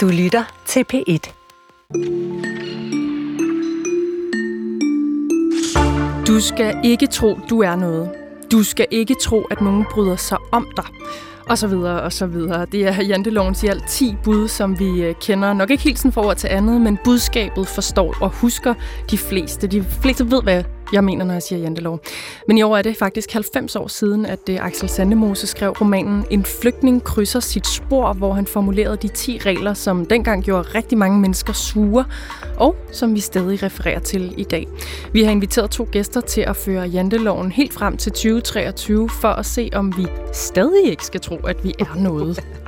Du lytter til P1. Du skal ikke tro, du er noget. Du skal ikke tro, at nogen bryder sig om dig og så videre, og så videre. Det er jantelovens i alt 10 bud, som vi øh, kender. Nok ikke helt sådan for til andet, men budskabet forstår og husker de fleste. De fleste ved, hvad jeg mener, når jeg siger jantelov. Men i år er det faktisk 90 år siden, at øh, Axel Sandemose skrev romanen En flygtning krydser sit spor, hvor han formulerede de 10 regler, som dengang gjorde rigtig mange mennesker sure, og som vi stadig refererer til i dag. Vi har inviteret to gæster til at føre janteloven helt frem til 2023, for at se, om vi stadig ikke skal tro, at vi er noget.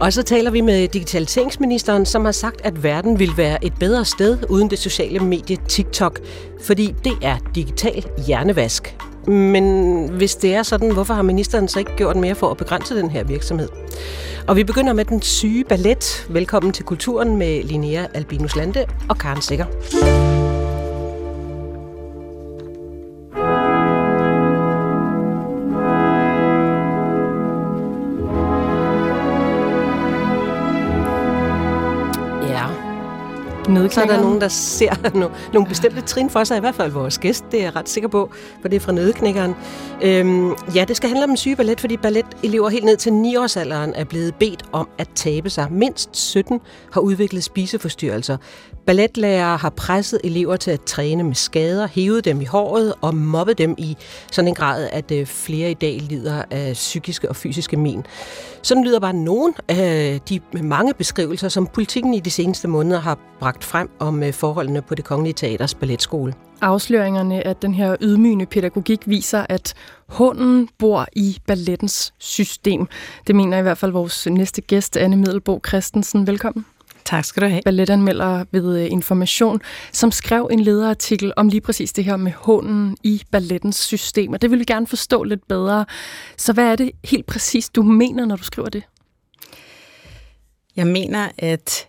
Og så taler vi med digitaliseringsministeren, som har sagt, at verden vil være et bedre sted uden det sociale medie TikTok, fordi det er digital hjernevask. Men hvis det er sådan, hvorfor har ministeren så ikke gjort mere for at begrænse den her virksomhed? Og vi begynder med den syge ballet. Velkommen til Kulturen med Linnea Albinus Lande og Karen Sikker. Så er der nogen, der ser no, nogle bestemte trin for sig, i hvert fald vores gæst, det er jeg ret sikker på, for det er fra Nødeknækkeren. Øhm, ja, det skal handle om en syge ballet, fordi balletelever helt ned til 9-årsalderen er blevet bedt om at tabe sig. Mindst 17 har udviklet spiseforstyrrelser. Balletlærere har presset elever til at træne med skader, hævet dem i håret og mobbet dem i sådan en grad, at øh, flere i dag lider af psykiske og fysiske men. Sådan lyder bare nogle af de mange beskrivelser, som politikken i de seneste måneder har bragt frem om øh, forholdene på det Kongelige Teaters Balletskole. Afsløringerne af den her ydmygende pædagogik viser, at hunden bor i ballettens system. Det mener i hvert fald vores næste gæst, Anne Middelbo Christensen. Velkommen. Tak skal du have. Balletanmelder ved øh, Information, som skrev en lederartikel om lige præcis det her med hunden i ballettens system, og det vil vi gerne forstå lidt bedre. Så hvad er det helt præcis, du mener, når du skriver det? Jeg mener, at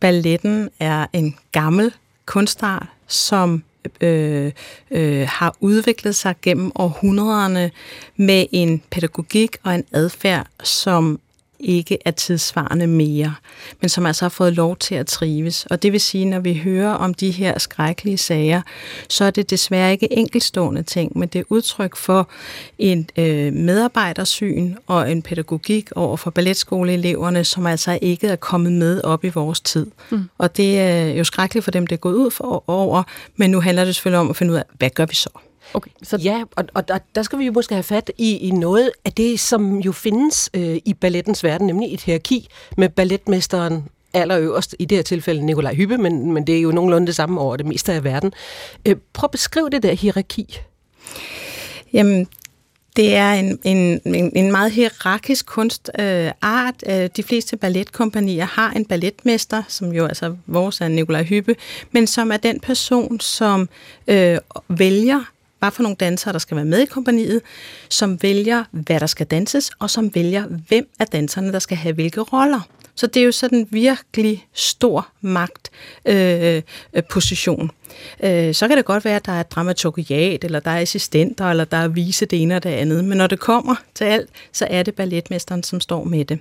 balletten er en gammel kunstart, som øh, øh, har udviklet sig gennem århundrederne med en pædagogik og en adfærd, som ikke er tidsvarende mere, men som altså har fået lov til at trives. Og det vil sige, når vi hører om de her skrækkelige sager, så er det desværre ikke enkelstående ting, men det er udtryk for en øh, medarbejdersyn og en pædagogik over for balletskoleeleverne, som altså ikke er kommet med op i vores tid. Mm. Og det er jo skrækkeligt for dem, det er gået ud for over, men nu handler det selvfølgelig om at finde ud af, hvad gør vi så? Okay, så ja, og, og der, der skal vi jo måske have fat i, i noget af det, som jo findes øh, i ballettens verden, nemlig et hierarki med balletmesteren allerøverst, i det her tilfælde Nikolaj Hyppe, men, men det er jo nogenlunde det samme over det meste af verden. Øh, prøv at beskrive det der hierarki. Jamen, det er en, en, en, en meget hierarkisk kunstart. Øh, de fleste balletkompanier har en balletmester, som jo altså vores er Nikolaj Hyppe, men som er den person, som øh, vælger hvad for nogle dansere, der skal være med i kompaniet, som vælger, hvad der skal danses, og som vælger, hvem af danserne, der skal have hvilke roller. Så det er jo sådan en virkelig stor magtposition. Øh, øh Øh, så kan det godt være, at der er dramaturgiat, eller der er assistenter, eller der er vise det ene og det andet. Men når det kommer til alt, så er det balletmesteren, som står med det.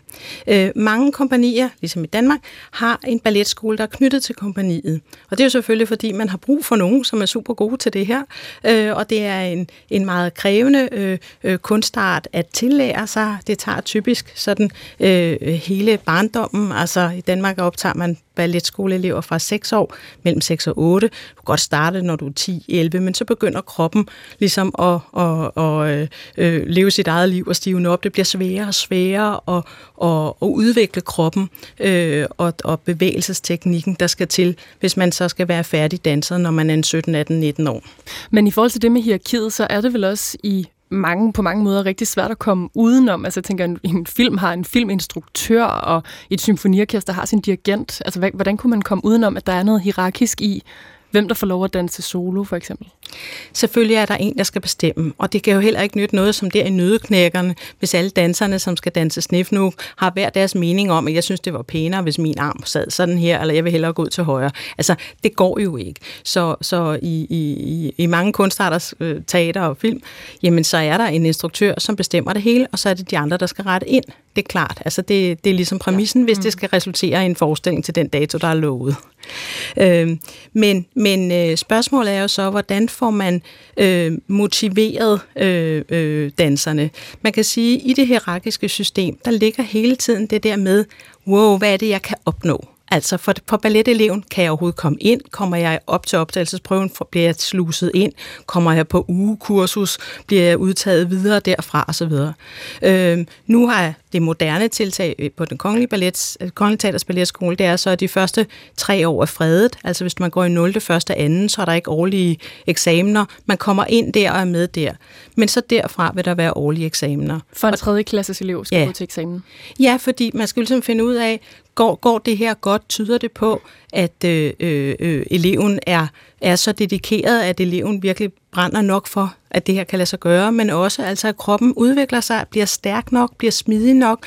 Øh, mange kompanier, ligesom i Danmark, har en balletskole, der er knyttet til kompaniet. Og det er jo selvfølgelig, fordi man har brug for nogen, som er super gode til det her. Øh, og det er en, en meget krævende øh, øh, kunstart at tillære sig. Det tager typisk sådan øh, hele barndommen. Altså i Danmark optager man balletskoleelever fra 6 år, mellem 6 og 8. Du kan godt starte, når du er 10-11, men så begynder kroppen ligesom at, at, at, at leve sit eget liv og stivne op. Det bliver sværere og sværere at, at, at udvikle kroppen øh, og, og bevægelsesteknikken, der skal til, hvis man så skal være færdig danser, når man er en 17, 18, 19 år. Men i forhold til det med hierarkiet, så er det vel også i mange, på mange måder rigtig svært at komme udenom. Altså jeg tænker, en, en film har en filminstruktør, og et symfoniorkester har sin dirigent. Altså hvordan kunne man komme udenom, at der er noget hierarkisk i, hvem der får lov at danse solo, for eksempel? Selvfølgelig er der en, der skal bestemme, og det kan jo heller ikke nytte noget som der i nødeknækkerne, hvis alle danserne, som skal danse sniff nu, har hver deres mening om, at jeg synes, det var pænere, hvis min arm sad sådan her, eller jeg vil hellere gå ud til højre. Altså, det går jo ikke. Så, så i, i, i mange kunstarters øh, teater og film, jamen så er der en instruktør, som bestemmer det hele, og så er det de andre, der skal rette ind. Det er klart. Altså, det, det er ligesom præmissen, hvis det skal resultere i en forestilling til den dato, der er lovet. Øh, men men øh, spørgsmålet er jo så, hvordan får man øh, motiveret øh, øh, danserne? Man kan sige, at i det hierarkiske system, der ligger hele tiden det der med, wow, hvad er det, jeg kan opnå? Altså for, for balleteleven, kan jeg overhovedet komme ind? Kommer jeg op til optagelsesprøven? Bliver jeg sluset ind? Kommer jeg på ugekursus? Bliver jeg udtaget videre derfra? Og så videre. Øh, nu har det moderne tiltag på den kongelige, ballet, kongelige teaters balletskole, det er så, at de første tre år er fredet. Altså hvis man går i 0. første anden, så er der ikke årlige eksamener. Man kommer ind der og er med der. Men så derfra vil der være årlige eksamener. For en tredje klasses elev skal ja. gå til eksamen? Ja, fordi man skal ligesom finde ud af, går, går det her godt? Tyder det på, at øh, øh, øh, eleven er, er så dedikeret, at eleven virkelig brænder nok for, at det her kan lade sig gøre, men også altså, at kroppen udvikler sig, bliver stærk nok, bliver smidig nok,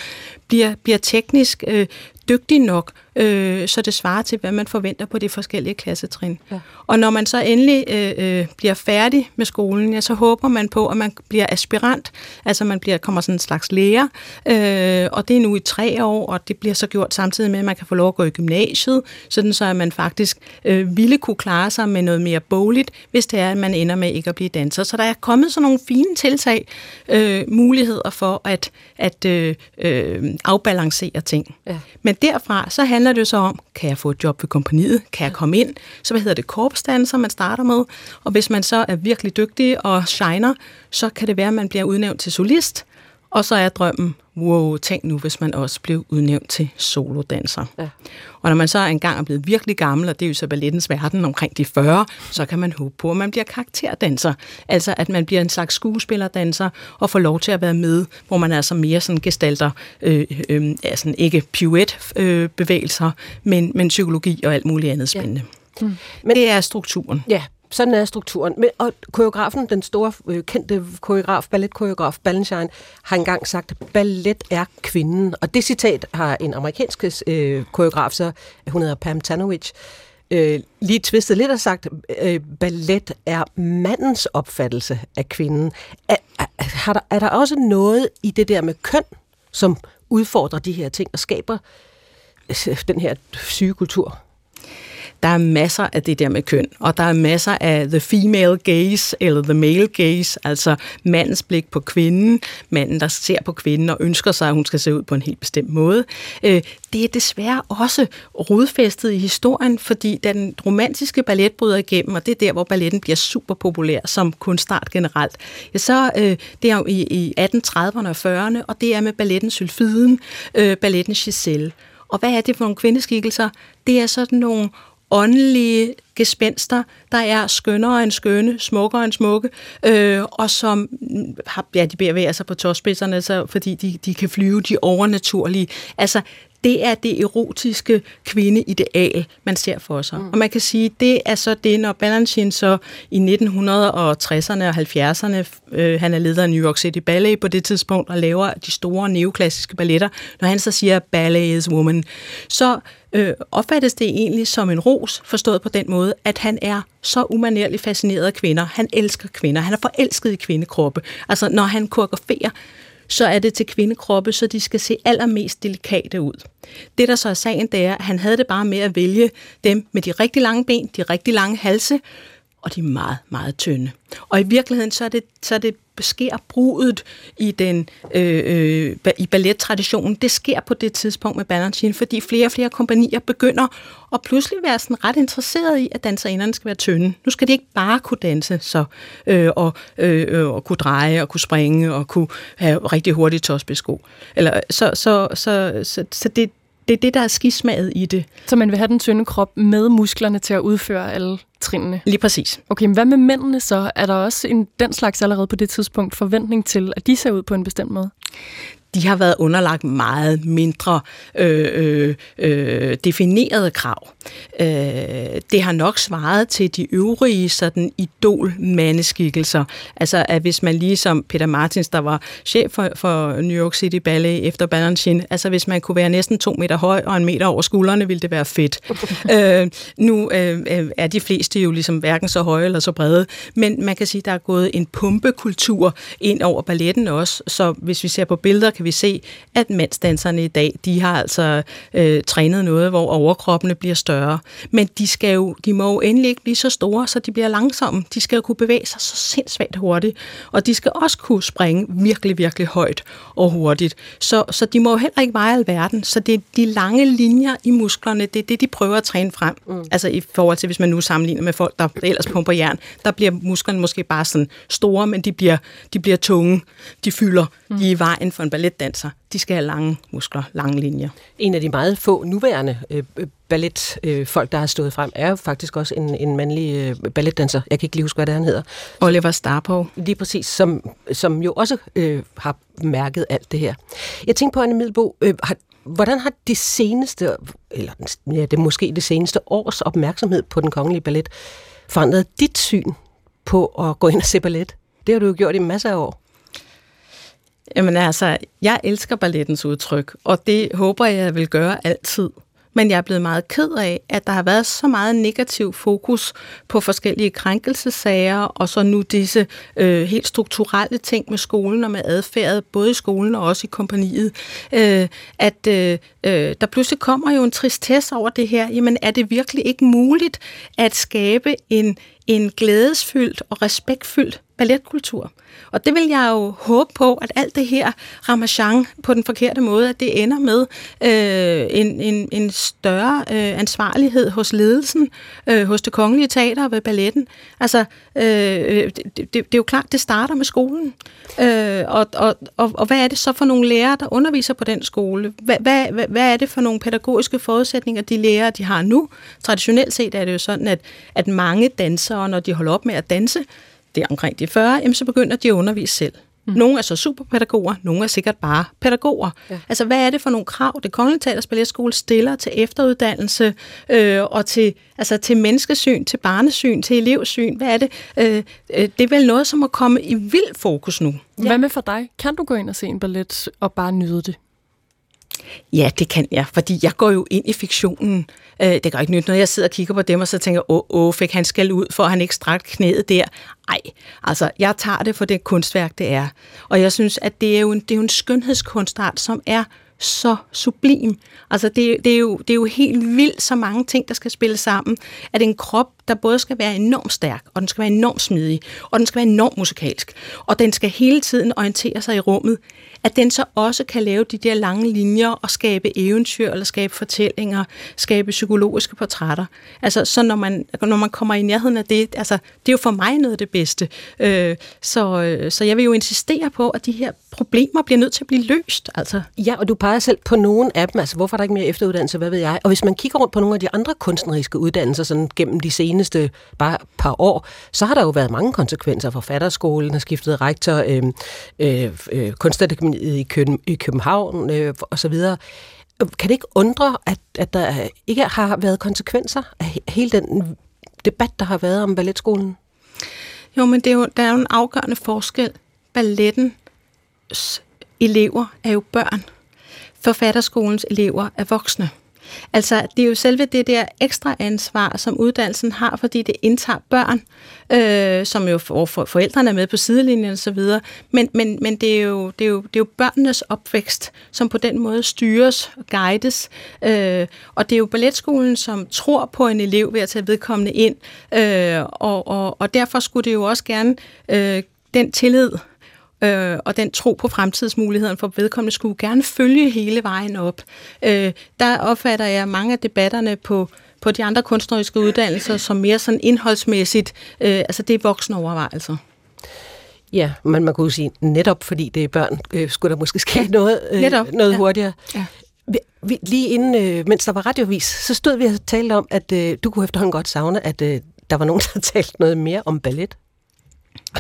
bliver, bliver teknisk øh, dygtig nok, øh, så det svarer til, hvad man forventer på de forskellige klassetrin. Ja. Og når man så endelig øh, øh, bliver færdig med skolen, ja, så håber man på, at man bliver aspirant, altså man bliver, kommer sådan en slags lærer, øh, og det er nu i tre år, og det bliver så gjort samtidig med, at man kan få lov at gå i gymnasiet, sådan så at man faktisk øh, ville kunne klare sig med noget mere bogligt, hvis det er, at man ender med ikke at blive danser. Så der er kommet sådan nogle fine tiltag, øh, muligheder for at, at øh, øh, afbalancere ting. Ja. Men derfra, så handler det så om, kan jeg få et job ved kompaniet? Kan jeg komme ind? Så hvad hedder det? Korpsdanser, man starter med. Og hvis man så er virkelig dygtig og shiner, så kan det være, at man bliver udnævnt til solist. Og så er drømmen, wow, tænk nu, hvis man også blev udnævnt til solodanser. Ja. Og når man så engang er blevet virkelig gammel, og det er jo så ballettens verden omkring de 40, så kan man håbe på, at man bliver karakterdanser. Altså at man bliver en slags skuespillerdanser og får lov til at være med, hvor man altså mere sådan gestalter, øh, øh, altså ikke pirouette-bevægelser, øh, men, men psykologi og alt muligt andet spændende. Ja. Mm. Men, det er strukturen. Ja, sådan er strukturen. Men, og koreografen, den store øh, kendte koreograf, balletkoreograf Balanchine, har engang sagt, ballet er kvinden. Og det citat har en amerikansk øh, koreograf, så hun hedder Pam Tanovich, øh, lige tvistet lidt og sagt, øh, ballet er mandens opfattelse af kvinden. Er, er, er, der, er der også noget i det der med køn, som udfordrer de her ting og skaber øh, den her syge kultur? Der er masser af det der med køn, og der er masser af the female gaze, eller the male gaze, altså mandens blik på kvinden, manden, der ser på kvinden og ønsker sig, at hun skal se ud på en helt bestemt måde. Øh, det er desværre også rodfæstet i historien, fordi da den romantiske ballet bryder igennem, og det er der, hvor balletten bliver super populær som kunstart generelt, ja, så øh, det er jo i, i 1830'erne og 40'erne, og det er med balletten Sylfiden, øh, balletten Giselle. Og hvad er det for nogle kvindeskikkelser? Det er sådan nogle åndelige gespenster, der er skønnere end skønne, smukkere end smukke, øh, og som mm, har, ja, de bevæger sig altså, på tåspidserne, så, fordi de, de kan flyve de overnaturlige. Altså, det er det erotiske kvindeideal, man ser for sig. Mm. Og man kan sige, det er så det, når Balanchine så i 1960'erne og 70'erne, øh, han er leder af New York City Ballet på det tidspunkt, og laver de store neoklassiske balletter, når han så siger, ballet is woman, så øh, opfattes det egentlig som en ros, forstået på den måde, at han er så umanerligt fascineret af kvinder. Han elsker kvinder. Han er forelsket i kvindekroppe. Altså, når han koreograferer, så er det til kvindekroppe, så de skal se allermest delikate ud. Det, der så er sagen, det er, at han havde det bare med at vælge dem med de rigtig lange ben, de rigtig lange halse, og de er meget, meget tynde. Og i virkeligheden, så er det, så er det sker brudet i den øh, øh, i ballettraditionen, det sker på det tidspunkt med Balanchine, fordi flere og flere kompanier begynder at pludselig være sådan ret interesseret i, at danserinderne skal være tynde. Nu skal de ikke bare kunne danse så, øh, og, øh, øh og kunne dreje og kunne springe og kunne have rigtig hurtige tåspidssko. Eller, så, så, så, så, så det, det er det, der er skismaget i det. Så man vil have den tynde krop med musklerne til at udføre alle trinene. Lige præcis. Okay, men hvad med mændene så? Er der også en, den slags allerede på det tidspunkt forventning til, at de ser ud på en bestemt måde? de har været underlagt meget mindre øh, øh, øh, definerede krav. Øh, det har nok svaret til de øvrige sådan idol-mandeskikkelser. Altså, at hvis man lige som Peter Martins, der var chef for, for New York City Ballet efter Balanchine, altså hvis man kunne være næsten to meter høj og en meter over skuldrene, ville det være fedt. øh, nu øh, er de fleste jo ligesom hverken så høje eller så brede, men man kan sige, at der er gået en pumpekultur ind over balletten også, så hvis vi ser på billeder, kan vi se, at mandsdanserne i dag, de har altså øh, trænet noget, hvor overkroppene bliver større. Men de, skal jo, de må jo endelig ikke blive så store, så de bliver langsomme. De skal jo kunne bevæge sig så sindssygt hurtigt. Og de skal også kunne springe virkelig, virkelig højt og hurtigt. Så, så de må jo heller ikke veje alverden. Så det er de lange linjer i musklerne, det er det, de prøver at træne frem. Mm. Altså i forhold til, hvis man nu sammenligner med folk, der ellers pumper jern, der bliver musklerne måske bare sådan store, men de bliver, de bliver tunge. De fylder. Mm. De er i vejen for en balletdanser. De skal have lange muskler, lange linjer. En af de meget få nuværende øh, balletfolk, øh, der har stået frem, er jo faktisk også en, en mandlig øh, balletdanser. Jeg kan ikke lige huske, hvad det er, han hedder. Oliver Starpo. Lige præcis, som, som jo også øh, har mærket alt det her. Jeg tænker på, Anne Middelbo, øh, har, hvordan har det seneste, eller ja, det måske det seneste års opmærksomhed på den kongelige ballet forandret dit syn på at gå ind og se ballet? Det har du jo gjort i masser af år. Jamen altså, jeg elsker ballettens udtryk, og det håber jeg vil gøre altid. Men jeg er blevet meget ked af, at der har været så meget negativ fokus på forskellige krænkelsesager, og så nu disse øh, helt strukturelle ting med skolen og med adfærd, både i skolen og også i kompaniet, øh, at øh, øh, der pludselig kommer jo en tristesse over det her. Jamen er det virkelig ikke muligt at skabe en, en glædesfyldt og respektfyldt balletkultur. Og det vil jeg jo håbe på, at alt det her ramachan på den forkerte måde, at det ender med øh, en, en, en større øh, ansvarlighed hos ledelsen, øh, hos det kongelige teater og ved balletten. Altså, øh, øh det, det, det er jo klart, det starter med skolen. Øh, og, og, og, og hvad er det så for nogle lærere, der underviser på den skole? Hvad, hvad, hvad, hvad er det for nogle pædagogiske forudsætninger, de lærere, de har nu? Traditionelt set er det jo sådan, at, at mange dansere, når de holder op med at danse, det er omkring de 40, jamen, så begynder de at undervise selv. Mm. Nogle er så superpædagoger, nogle er sikkert bare pædagoger. Ja. Altså, hvad er det for nogle krav, det Kongelige Teaters Balletskole stiller til efteruddannelse øh, og til, altså, til menneskesyn, til barnesyn, til elevsyn? Hvad er det? Øh, øh, det er vel noget, som må komme i vild fokus nu. Ja. Hvad med for dig? Kan du gå ind og se en ballet og bare nyde det? Ja, det kan jeg, fordi jeg går jo ind i fiktionen. Øh, det gør ikke nyt, når jeg sidder og kigger på dem, og så tænker åh, åh, fik han skal ud, for han ikke strakt knæet der. Ej, altså, jeg tager det for det kunstværk, det er. Og jeg synes, at det er jo en, det er jo en skønhedskunstart, som er så sublim. Altså, det, det, er jo, det er jo helt vildt, så mange ting, der skal spille sammen. At en krop, der både skal være enormt stærk, og den skal være enormt smidig, og den skal være enormt musikalsk, og den skal hele tiden orientere sig i rummet at den så også kan lave de der lange linjer og skabe eventyr, eller skabe fortællinger, skabe psykologiske portrætter. Altså, så når man, når man kommer i nærheden af det, altså, det er jo for mig noget af det bedste. Øh, så, øh, så jeg vil jo insistere på, at de her problemer bliver nødt til at blive løst. Altså. Ja, og du peger selv på nogle af dem, altså hvorfor er der ikke mere efteruddannelse, hvad ved jeg? Og hvis man kigger rundt på nogle af de andre kunstneriske uddannelser sådan gennem de seneste bare par år, så har der jo været mange konsekvenser. Forfatterskolen har skiftet rektor, øhm, øh, øh, øh, i, Køben, i København øh, og så videre. Kan det ikke undre, at, at der ikke har været konsekvenser af hele den debat, der har været om balletskolen? Jo, men det er jo, der er jo en afgørende forskel. Balletten elever er jo børn. Forfatterskolens elever er voksne. Altså, det er jo selve det der ekstra ansvar, som uddannelsen har, fordi det indtager børn, øh, som jo for, for, forældrene er med på sidelinjen osv., men, men, men det, er jo, det, er jo, det er jo børnenes opvækst, som på den måde styres og guides, øh, og det er jo balletskolen, som tror på en elev ved at tage vedkommende ind, øh, og, og, og derfor skulle det jo også gerne øh, den tillid, øh, og den tro på fremtidsmuligheden for vedkommende skulle gerne følge hele vejen op. Øh, der opfatter jeg mange af debatterne på på de andre kunstneriske uddannelser som mere sådan indholdsmæssigt, øh, altså det er voksne overvejelser. Ja, men man kunne sige, netop fordi det er børn, øh, skulle der måske ske noget, øh, netop, noget ja. hurtigere. Ja. Vi, vi, lige inden, øh, mens der var radiovis, så stod vi og talte om, at øh, du kunne efterhånden godt savne, at øh, der var nogen, der talte noget mere om ballet.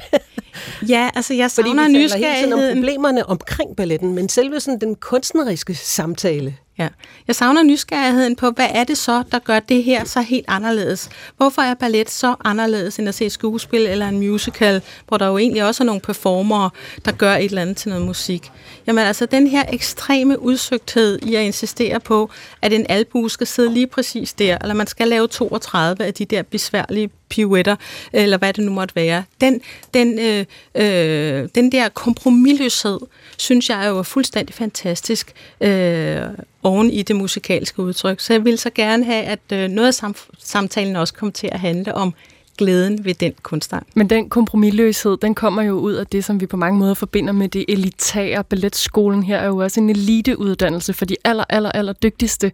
ja, altså jeg savner Fordi vi nysgerrigheden. hele tiden om problemerne omkring balletten, men selve sådan den kunstneriske samtale. Ja. Jeg savner nysgerrigheden på, hvad er det så, der gør det her så helt anderledes? Hvorfor er ballet så anderledes end at se et skuespil eller en musical, hvor der jo egentlig også er nogle performere, der gør et eller andet til noget musik? Jamen altså, den her ekstreme udsøgthed i at insistere på, at en albu skal sidde lige præcis der, eller man skal lave 32 af de der besværlige pirouetter, eller hvad det nu måtte være. Den, den, øh, øh, den der kompromilløshed, synes jeg er jo fuldstændig fantastisk øh, oven i det musikalske udtryk. Så jeg vil så gerne have, at øh, noget af sam- samtalen også kommer til at handle om glæden ved den kunstart. Men den kompromilløshed, den kommer jo ud af det, som vi på mange måder forbinder med det elitære. Balletskolen her er jo også en eliteuddannelse for de aller, aller, aller dygtigste.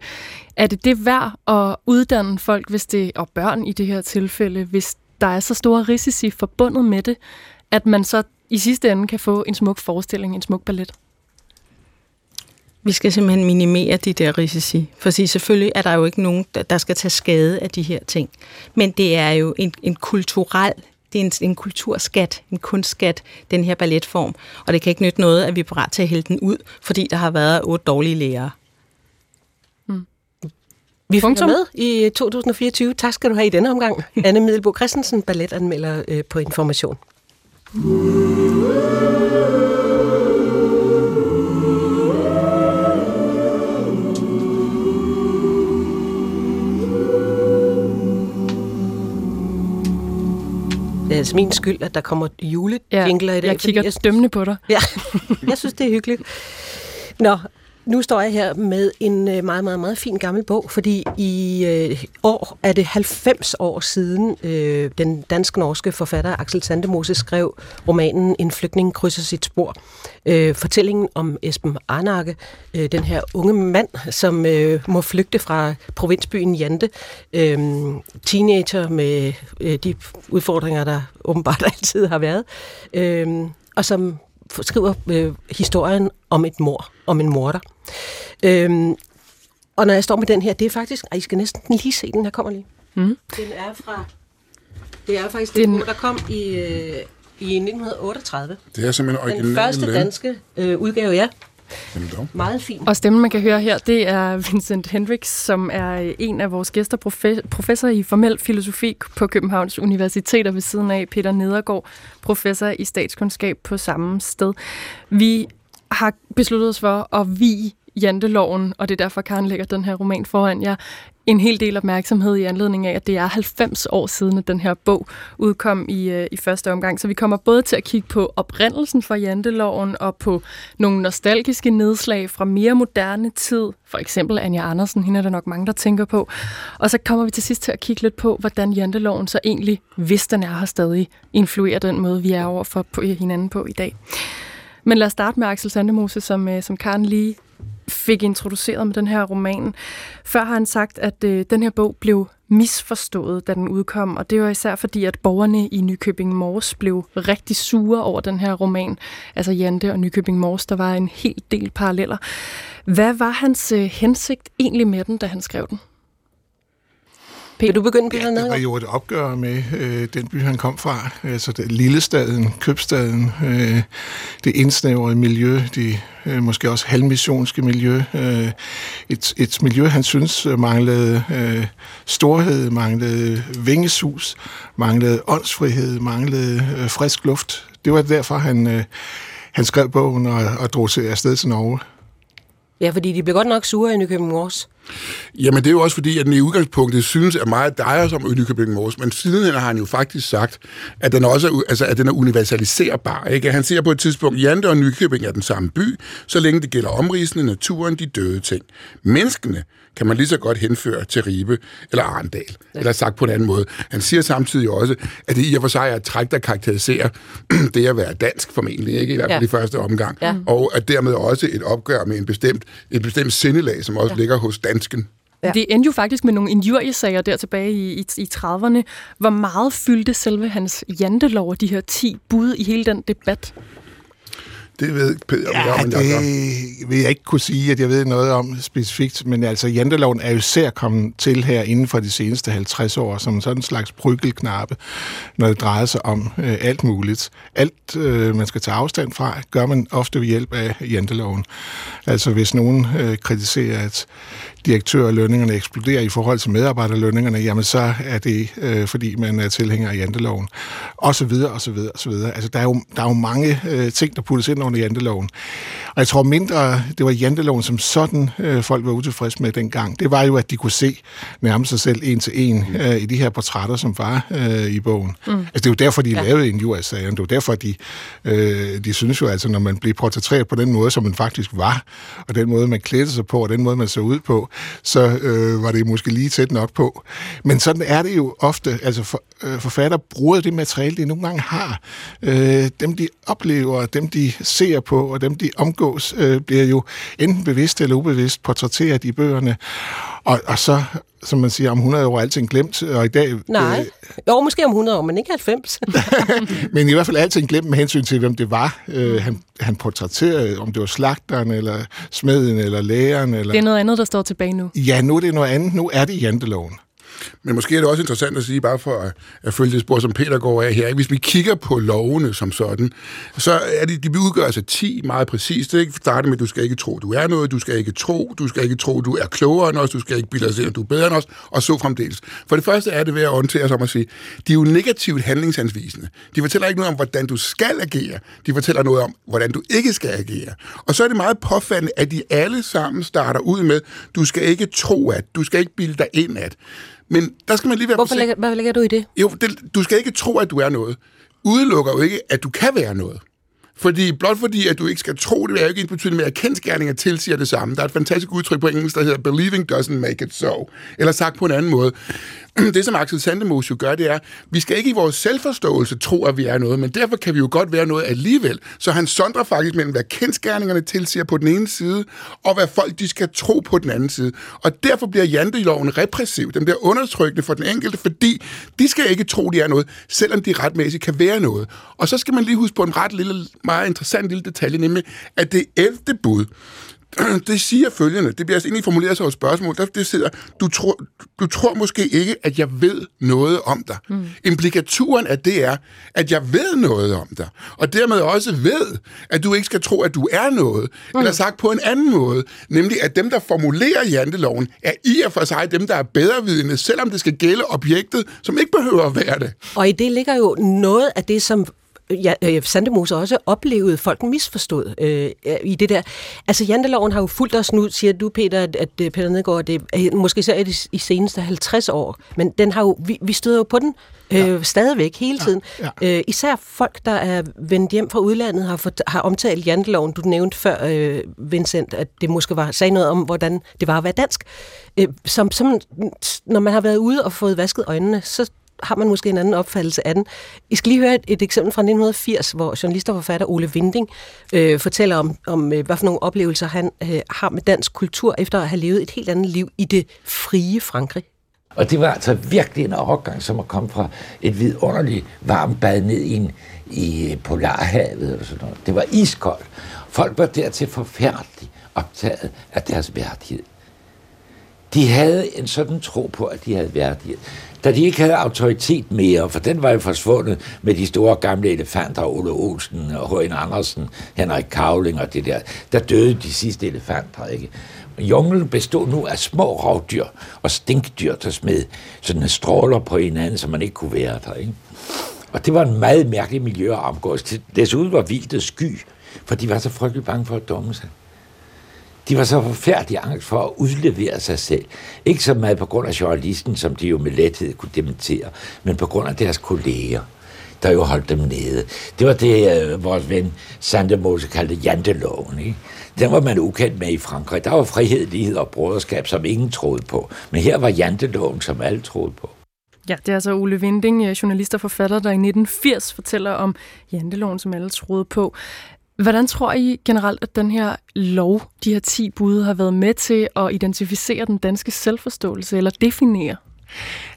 Er det det værd at uddanne folk, hvis det, og børn i det her tilfælde, hvis der er så store risici forbundet med det, at man så i sidste ende kan få en smuk forestilling, en smuk ballet? Vi skal simpelthen minimere de der risici, for selvfølgelig er der jo ikke nogen, der skal tage skade af de her ting. Men det er jo en, en kulturel det er en, en kulturskat, en kunstskat, den her balletform. Og det kan ikke nytte noget, at vi er parat til at hælde den ud, fordi der har været otte dårlige lærere. Mm. Vi får med i 2024. Tak skal du have i denne omgang. Anne Middelbo Christensen, balletanmelder øh, på Information. Det er altså min skyld, at der kommer julejingler ja, i dag. Jeg kigger jeg, dømmende på dig. Ja, jeg synes, det er hyggeligt. Nå, nu står jeg her med en øh, meget, meget, meget fin gammel bog, fordi i øh, år er det 90 år siden øh, den dansk-norske forfatter Axel Sandemose skrev romanen En flygtning krydser sit spor. Øh, fortællingen om Esben Arnakke, øh, den her unge mand, som øh, må flygte fra provinsbyen Jante. Øh, teenager med øh, de udfordringer, der åbenbart altid har været. Øh, og som skriver øh, historien om et mor, om en morder. Øhm, og når jeg står med den her, det er faktisk, ej, I skal næsten lige se den, her kommer lige. Mm. Den er fra, det er faktisk den, den der kom i, øh, i 1938. Det er simpelthen original. Den første danske øh, udgave, ja. Meget fint. Og stemmen, man kan høre her, det er Vincent Hendricks, som er en af vores gæster, professor i formel filosofi på Københavns Universitet, og ved siden af Peter Nedergaard, professor i statskundskab på samme sted. Vi har besluttet os for at vi janteloven, og det er derfor, Karen lægger den her roman foran jer, en hel del opmærksomhed i anledning af, at det er 90 år siden, at den her bog udkom i, øh, i første omgang. Så vi kommer både til at kigge på oprindelsen for janteloven og på nogle nostalgiske nedslag fra mere moderne tid. For eksempel Anja Andersen, hende er der nok mange, der tænker på. Og så kommer vi til sidst til at kigge lidt på, hvordan janteloven så egentlig, hvis den er her stadig, influerer den måde, vi er over for på hinanden på i dag. Men lad os starte med Axel Sandemose, som, øh, som Karen lige fik introduceret med den her roman. Før har han sagt, at øh, den her bog blev misforstået, da den udkom, og det var især fordi, at borgerne i Nykøbing Mors blev rigtig sure over den her roman, altså Jante og Nykøbing Mors, der var en hel del paralleller. Hvad var hans øh, hensigt egentlig med den, da han skrev den? Vil du begynde, Peter ja, Det var jo et opgør med øh, den by, han kom fra. Altså det lille staden, købstaden, øh, det indsnævrede miljø, det øh, måske også halvmissionske miljø. Øh, et, et miljø, han synes manglede øh, storhed, manglede vingesus, manglede åndsfrihed, manglede øh, frisk luft. Det var derfor, han, øh, han skrev bogen og, og drog til afsted til Norge. Ja, fordi de blev godt nok sure i Nykøbing Mors. Jamen, det er jo også fordi, at den i udgangspunktet synes, at meget drejer sig om Nykøbing Mors, men siden har han jo faktisk sagt, at den også er, altså, at den er universaliserbar. Ikke? Han ser på et tidspunkt, Jante og Nykøbing er den samme by, så længe det gælder omrisende naturen, de døde ting. Menneskene kan man lige så godt henføre til Ribe eller Arendal, ja. eller sagt på en anden måde. Han siger samtidig også, at det i og for sig er et træk, der karakteriserer det at være dansk formentlig, ikke? i hvert fald ja. i første omgang, ja. og at dermed også et opgør med en bestemt, et bestemt sindelag, som også ja. ligger hos dansken. Ja. Det endte jo faktisk med nogle injuriesager der tilbage i, i, i 30'erne. Hvor meget fyldte selve hans jantelov og de her 10 bud i hele den debat? Det ved Peter, ja, om, det jeg vil jeg ikke kunne sige, at jeg ved noget om specifikt, men altså janteloven er jo især kommet til her inden for de seneste 50 år, som sådan en slags bryggelknappe, når det drejer sig om øh, alt muligt. Alt, øh, man skal tage afstand fra, gør man ofte ved hjælp af janteloven. Altså hvis nogen øh, kritiserer, at direktørlønningerne eksploderer i forhold til medarbejderlønningerne, jamen så er det, øh, fordi man er tilhænger af janteloven. Og så videre, og så videre, og så videre. Altså der er jo, der er jo mange øh, ting, der puttes ind under janteloven. Og jeg tror mindre, det var janteloven som sådan, øh, folk var utilfredse med dengang. Det var jo, at de kunne se nærmest sig selv en til en øh, i de her portrætter, som var øh, i bogen. Mm. Altså det er jo derfor, de ja. lavede en us Det er jo derfor, de, øh, de synes jo altså, når man bliver portrætteret på den måde, som man faktisk var, og den måde, man klædte sig på, og den måde, man så ud på, så øh, var det måske lige tæt nok på. Men sådan er det jo ofte. Altså for, øh, forfatter bruger det materiale, de nogle gange har. Øh, dem, de oplever, dem, de ser på, og dem, de omgås, øh, bliver jo enten bevidst eller ubevidst portrætteret i bøgerne. Og, og så som man siger, om 100 år er alting glemt, og i dag... Nej, øh, jo, måske om 100 år, men ikke 90. men i hvert fald alting glemt med hensyn til, hvem det var, øh, han, han portrætterede, om det var slagteren, eller smeden, eller læreren. Eller... Det er noget andet, der står tilbage nu. Ja, nu er det noget andet. Nu er det janteloven. Men måske er det også interessant at sige, bare for at, at følge det spor, som Peter går af her. Hvis vi kigger på lovene som sådan, så er det, de udgør altså 10 meget præcist. Ikke? Starte med, at du skal ikke tro, du er noget, du skal ikke tro, du skal ikke tro, du er klogere end os, du skal ikke bilde os at du er bedre end os, og så fremdeles. For det første er det ved at orientere sig om at sige, de er jo negativt handlingsanvisende. De fortæller ikke noget om, hvordan du skal agere. De fortæller noget om, hvordan du ikke skal agere. Og så er det meget påfaldende, at de alle sammen starter ud med, du skal ikke tro at, du skal ikke bilde dig ind at. Men der skal man lige være Hvorfor lægger, hvad lægger du i det? Jo, det, du skal ikke tro, at du er noget. Udelukker jo ikke, at du kan være noget. Fordi blot fordi, at du ikke skal tro, det er jo ikke ens betydning med, at kendskærninger tilsiger det samme. Der er et fantastisk udtryk på engelsk, der hedder believing doesn't make it so. Eller sagt på en anden måde. Det, som Axel Sandemos jo gør, det er, vi skal ikke i vores selvforståelse tro, at vi er noget, men derfor kan vi jo godt være noget alligevel. Så han sondrer faktisk mellem, hvad kendskærningerne tilsiger på den ene side, og hvad folk de skal tro på den anden side. Og derfor bliver janteloven repressiv. Den bliver undertrykkende for den enkelte, fordi de skal ikke tro, de er noget, selvom de retmæssigt kan være noget. Og så skal man lige huske på en ret lille, meget interessant lille detalje, nemlig at det 11. bud, det siger følgende, det bliver altså egentlig formuleret som et spørgsmål, der det sidder, du tror, du tror måske ikke, at jeg ved noget om dig. Mm. Implikaturen af det er, at jeg ved noget om dig, og dermed også ved, at du ikke skal tro, at du er noget, mm. eller sagt på en anden måde, nemlig at dem, der formulerer janteloven, er i og for sig dem, der er bedrevidende, selvom det skal gælde objektet, som ikke behøver at være det. Og i det ligger jo noget af det, som ja, øh, Sandemose også oplevede, folk misforstod øh, i det der. Altså, janteloven har jo fulgt os nu, siger du, Peter, at, at øh, Peter Nedgaard, det er, måske så er det i seneste 50 år, men den har jo, vi, vi støder jo på den øh, ja. stadigvæk hele tiden. Ja, ja. Øh, især folk, der er vendt hjem fra udlandet, har, fået, har omtalt janteloven. Du nævnte før, øh, Vincent, at det måske var, sagde noget om, hvordan det var at være dansk. Øh, som, som, når man har været ude og fået vasket øjnene, så har man måske en anden opfattelse af den. I skal lige høre et, et eksempel fra 1980, hvor journalist og forfatter Ole Vinding øh, fortæller om, om øh, hvad for nogle oplevelser han øh, har med dansk kultur, efter at have levet et helt andet liv i det frie Frankrig. Og det var altså virkelig en overgang, som at komme fra et vidunderligt varmt bad ned i, en, i øh, Polarhavet. og sådan noget. Det var iskoldt. Folk var dertil forfærdeligt optaget af deres værdighed. De havde en sådan tro på, at de havde værdighed da de ikke havde autoritet mere, for den var jo forsvundet med de store gamle elefanter, Ole Olsen og H.N. Andersen, Henrik Kavling og det der, der døde de sidste elefanter, ikke? Junglen bestod nu af små rovdyr og stinkdyr, der smed sådan stråler på hinanden, så man ikke kunne være der, ikke? Og det var en meget mærkelig miljø at omgås. Desuden var vildt sky, for de var så frygtelig bange for at dumme sig. De var så forfærdelig angst for at udlevere sig selv. Ikke så meget på grund af journalisten, som de jo med lethed kunne dementere, men på grund af deres kolleger der jo holdt dem nede. Det var det, øh, vores ven Sandemose kaldte janteloven. Ikke? Den var man ukendt med i Frankrig. Der var frihed, lighed og broderskab, som ingen troede på. Men her var janteloven, som alle troede på. Ja, det er altså Ole Vinding, øh, journalist og forfatter, der i 1980 fortæller om janteloven, som alle troede på. Hvordan tror I generelt, at den her lov, de her 10 bud, har været med til at identificere den danske selvforståelse eller definere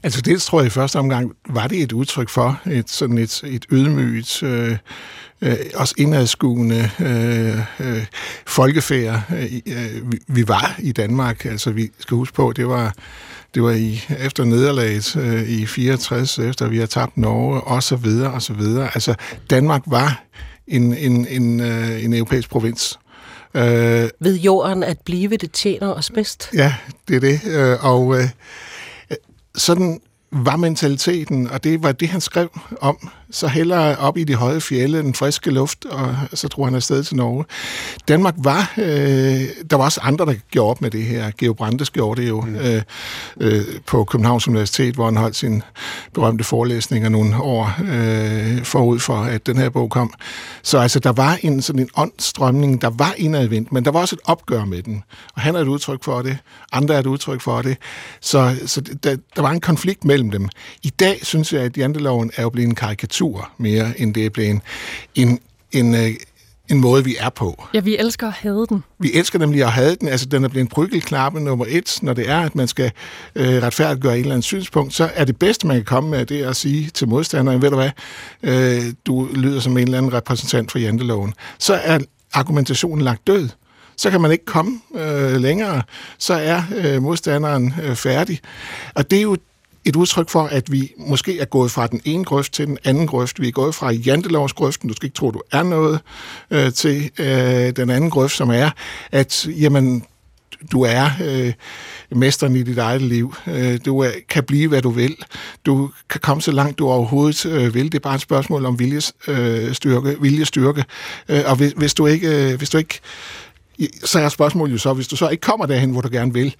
Altså det tror jeg i første omgang, var det et udtryk for et sådan et, et ydmygt, øh, øh, også indadskuende øh, øh, folkefærd, øh, øh, vi, vi var i Danmark. Altså vi skal huske på, det var det var i, efter nederlaget øh, i 64, efter vi har tabt Norge, og så videre, og så videre. Altså, Danmark var en, en, en, øh, en europæisk provins. Øh, Ved jorden at blive, det tjener os bedst. Ja, det er det. Øh, og øh, sådan var mentaliteten, og det var det, han skrev om. Så hellere op i de høje fjelle, den friske luft, og så tror han afsted til Norge. Danmark var, øh, der var også andre, der gjorde op med det her. Geo Brandes gjorde det jo mm. øh, øh, på Københavns Universitet, hvor han holdt sin berømte forelæsninger nogle år øh, forud for, at den her bog kom. Så altså, der var en sådan en åndstrømning, der var indadvendt, men der var også et opgør med den. Og han er et udtryk for det, andre er et udtryk for det. Så, så der, der var en konflikt mellem dem. I dag synes jeg, at janteloven er jo blevet en karikatur mere, end det er blevet en, en, en, øh, en måde, vi er på. Ja, vi elsker at have den. Vi elsker nemlig at have den. Altså, den er blevet en bryggelknappe nummer et, når det er, at man skal øh, retfærdiggøre et eller andet synspunkt. Så er det bedste, man kan komme med, det er at sige til modstanderen, ved du hvad, øh, du lyder som en eller anden repræsentant for janteloven. Så er argumentationen lagt død så kan man ikke komme øh, længere, så er øh, modstanderen øh, færdig. Og det er jo et udtryk for, at vi måske er gået fra den ene grøft til den anden grøft. Vi er gået fra jantelovsgrøften, du skal ikke tro, du er noget, øh, til øh, den anden grøft, som er, at jamen, du er øh, mesteren i dit eget liv. Øh, du er, kan blive, hvad du vil. Du kan komme så langt, du overhovedet øh, vil. Det er bare et spørgsmål om viljestyrke. Øh, viljestyrke. Øh, og hvis, hvis, du ikke, øh, hvis du ikke så er spørgsmålet jo så, hvis du så ikke kommer derhen, hvor du gerne vil,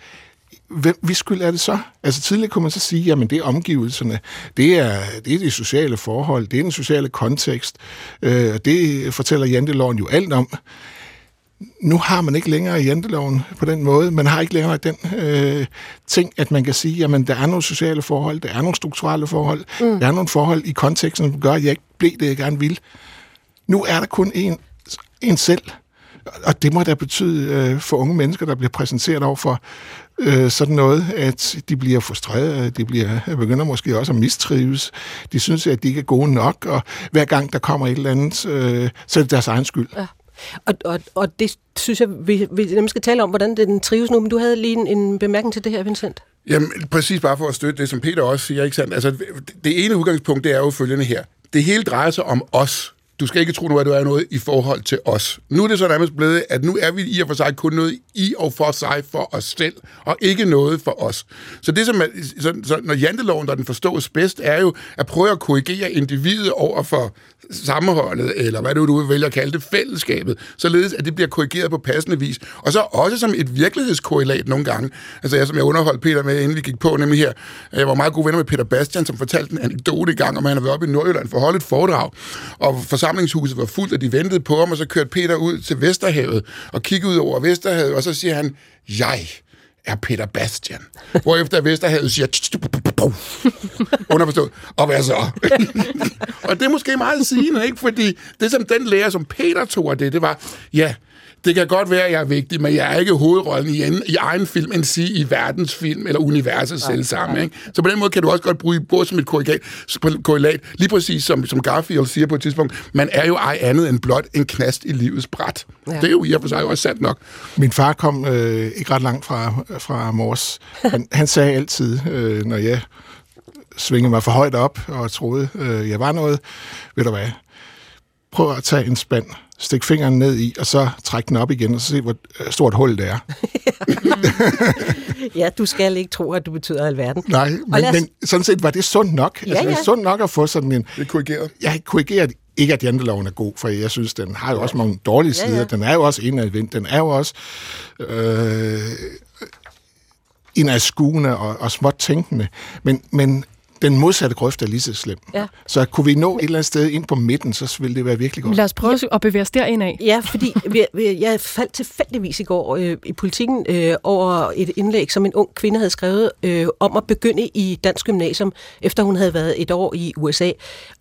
hvem, hvis skyld er det så? Altså tidligere kunne man så sige, jamen det er omgivelserne, det er, det er de sociale forhold, det er den sociale kontekst, øh, det fortæller janteloven jo alt om. Nu har man ikke længere janteloven på den måde, man har ikke længere den øh, ting, at man kan sige, jamen der er nogle sociale forhold, der er nogle strukturelle forhold, mm. der er nogle forhold i konteksten, som gør, at jeg ikke blev det, jeg gerne vil. Nu er der kun en, en selv, og det må da betyde øh, for unge mennesker, der bliver præsenteret over for øh, sådan noget, at de bliver frustrerede, de bliver, begynder måske også at mistrives. De synes, at de ikke er gode nok, og hver gang der kommer et eller andet, øh, så er det deres egen skyld. Ja. Og, og, og det synes jeg, vi, vi nemlig skal tale om, hvordan den trives nu, men du havde lige en, en bemærkning til det her, Vincent. Jamen, præcis bare for at støtte det, som Peter også siger, ikke sandt? Altså, det ene udgangspunkt, det er jo følgende her. Det hele drejer sig om os du skal ikke tro nu, at du er noget i forhold til os. Nu er det så nærmest blevet, at nu er vi i og for sig kun noget i og for sig for os selv, og ikke noget for os. Så det, som er, så, så når janteloven, der den forstås bedst, er jo at prøve at korrigere individet over for sammenholdet, eller hvad du vil vælge at kalde det, fællesskabet, således at det bliver korrigeret på passende vis. Og så også som et virkelighedskorrelat nogle gange. Altså jeg, som jeg underholdt Peter med, inden vi gik på, nemlig her, jeg var meget god venner med Peter Bastian, som fortalte en anekdote i gang, om han havde været oppe i Nordjylland for at holde et foredrag, og forsamlingshuset var fuldt, og de ventede på ham, og så kørte Peter ud til Vesterhavet, og kiggede ud over Vesterhavet, og så siger han, jeg er Peter Bastian. Hvorefter Vesterhavet siger, underforstået, og hvad så? og det er måske meget sigende, ikke? Fordi det, som den lærer, som Peter tog af det, det var, ja, det kan godt være, at jeg er vigtig, men jeg er ikke hovedrollen i, en, i egen film, end sige i verdensfilm eller universet selv sammen. Ikke? Så på den måde kan du også godt bruge både som et korrelat, korrelat lige præcis som, som Garfield siger på et tidspunkt, man er jo ej andet end blot en knast i livets bræt. Ja. Det er jo i og for sig også sandt nok. Min far kom øh, ikke ret langt fra, fra Mors. Han, han sagde altid, øh, når jeg svingede mig for højt op og troede, øh, jeg var noget, ved du hvad, prøv at tage en spand stik fingeren ned i, og så trække den op igen, og så se, hvor øh, stort hul det er. ja, du skal ikke tro, at du betyder alverden. Nej, men, os... men sådan set var det sundt nok. Ja, altså, ja. sundt nok at få sådan en... Det er korrigeret. Ja, korrigeret. Ikke, at janteloven er god, for jeg synes, den har jo også mange dårlige sider. Ja, ja. Den er jo også indadvendt. Den er jo også... Øh, indadskuende og, og småt tænkende. Men, men den modsatte grøft er lige så slem. Ja. Så kunne vi nå et eller andet sted ind på midten, så ville det være virkelig godt. Lad os prøve ja. at bevæge os derind af. Ja, fordi jeg faldt tilfældigvis i går øh, i politikken øh, over et indlæg, som en ung kvinde havde skrevet øh, om at begynde i dansk gymnasium, efter hun havde været et år i USA,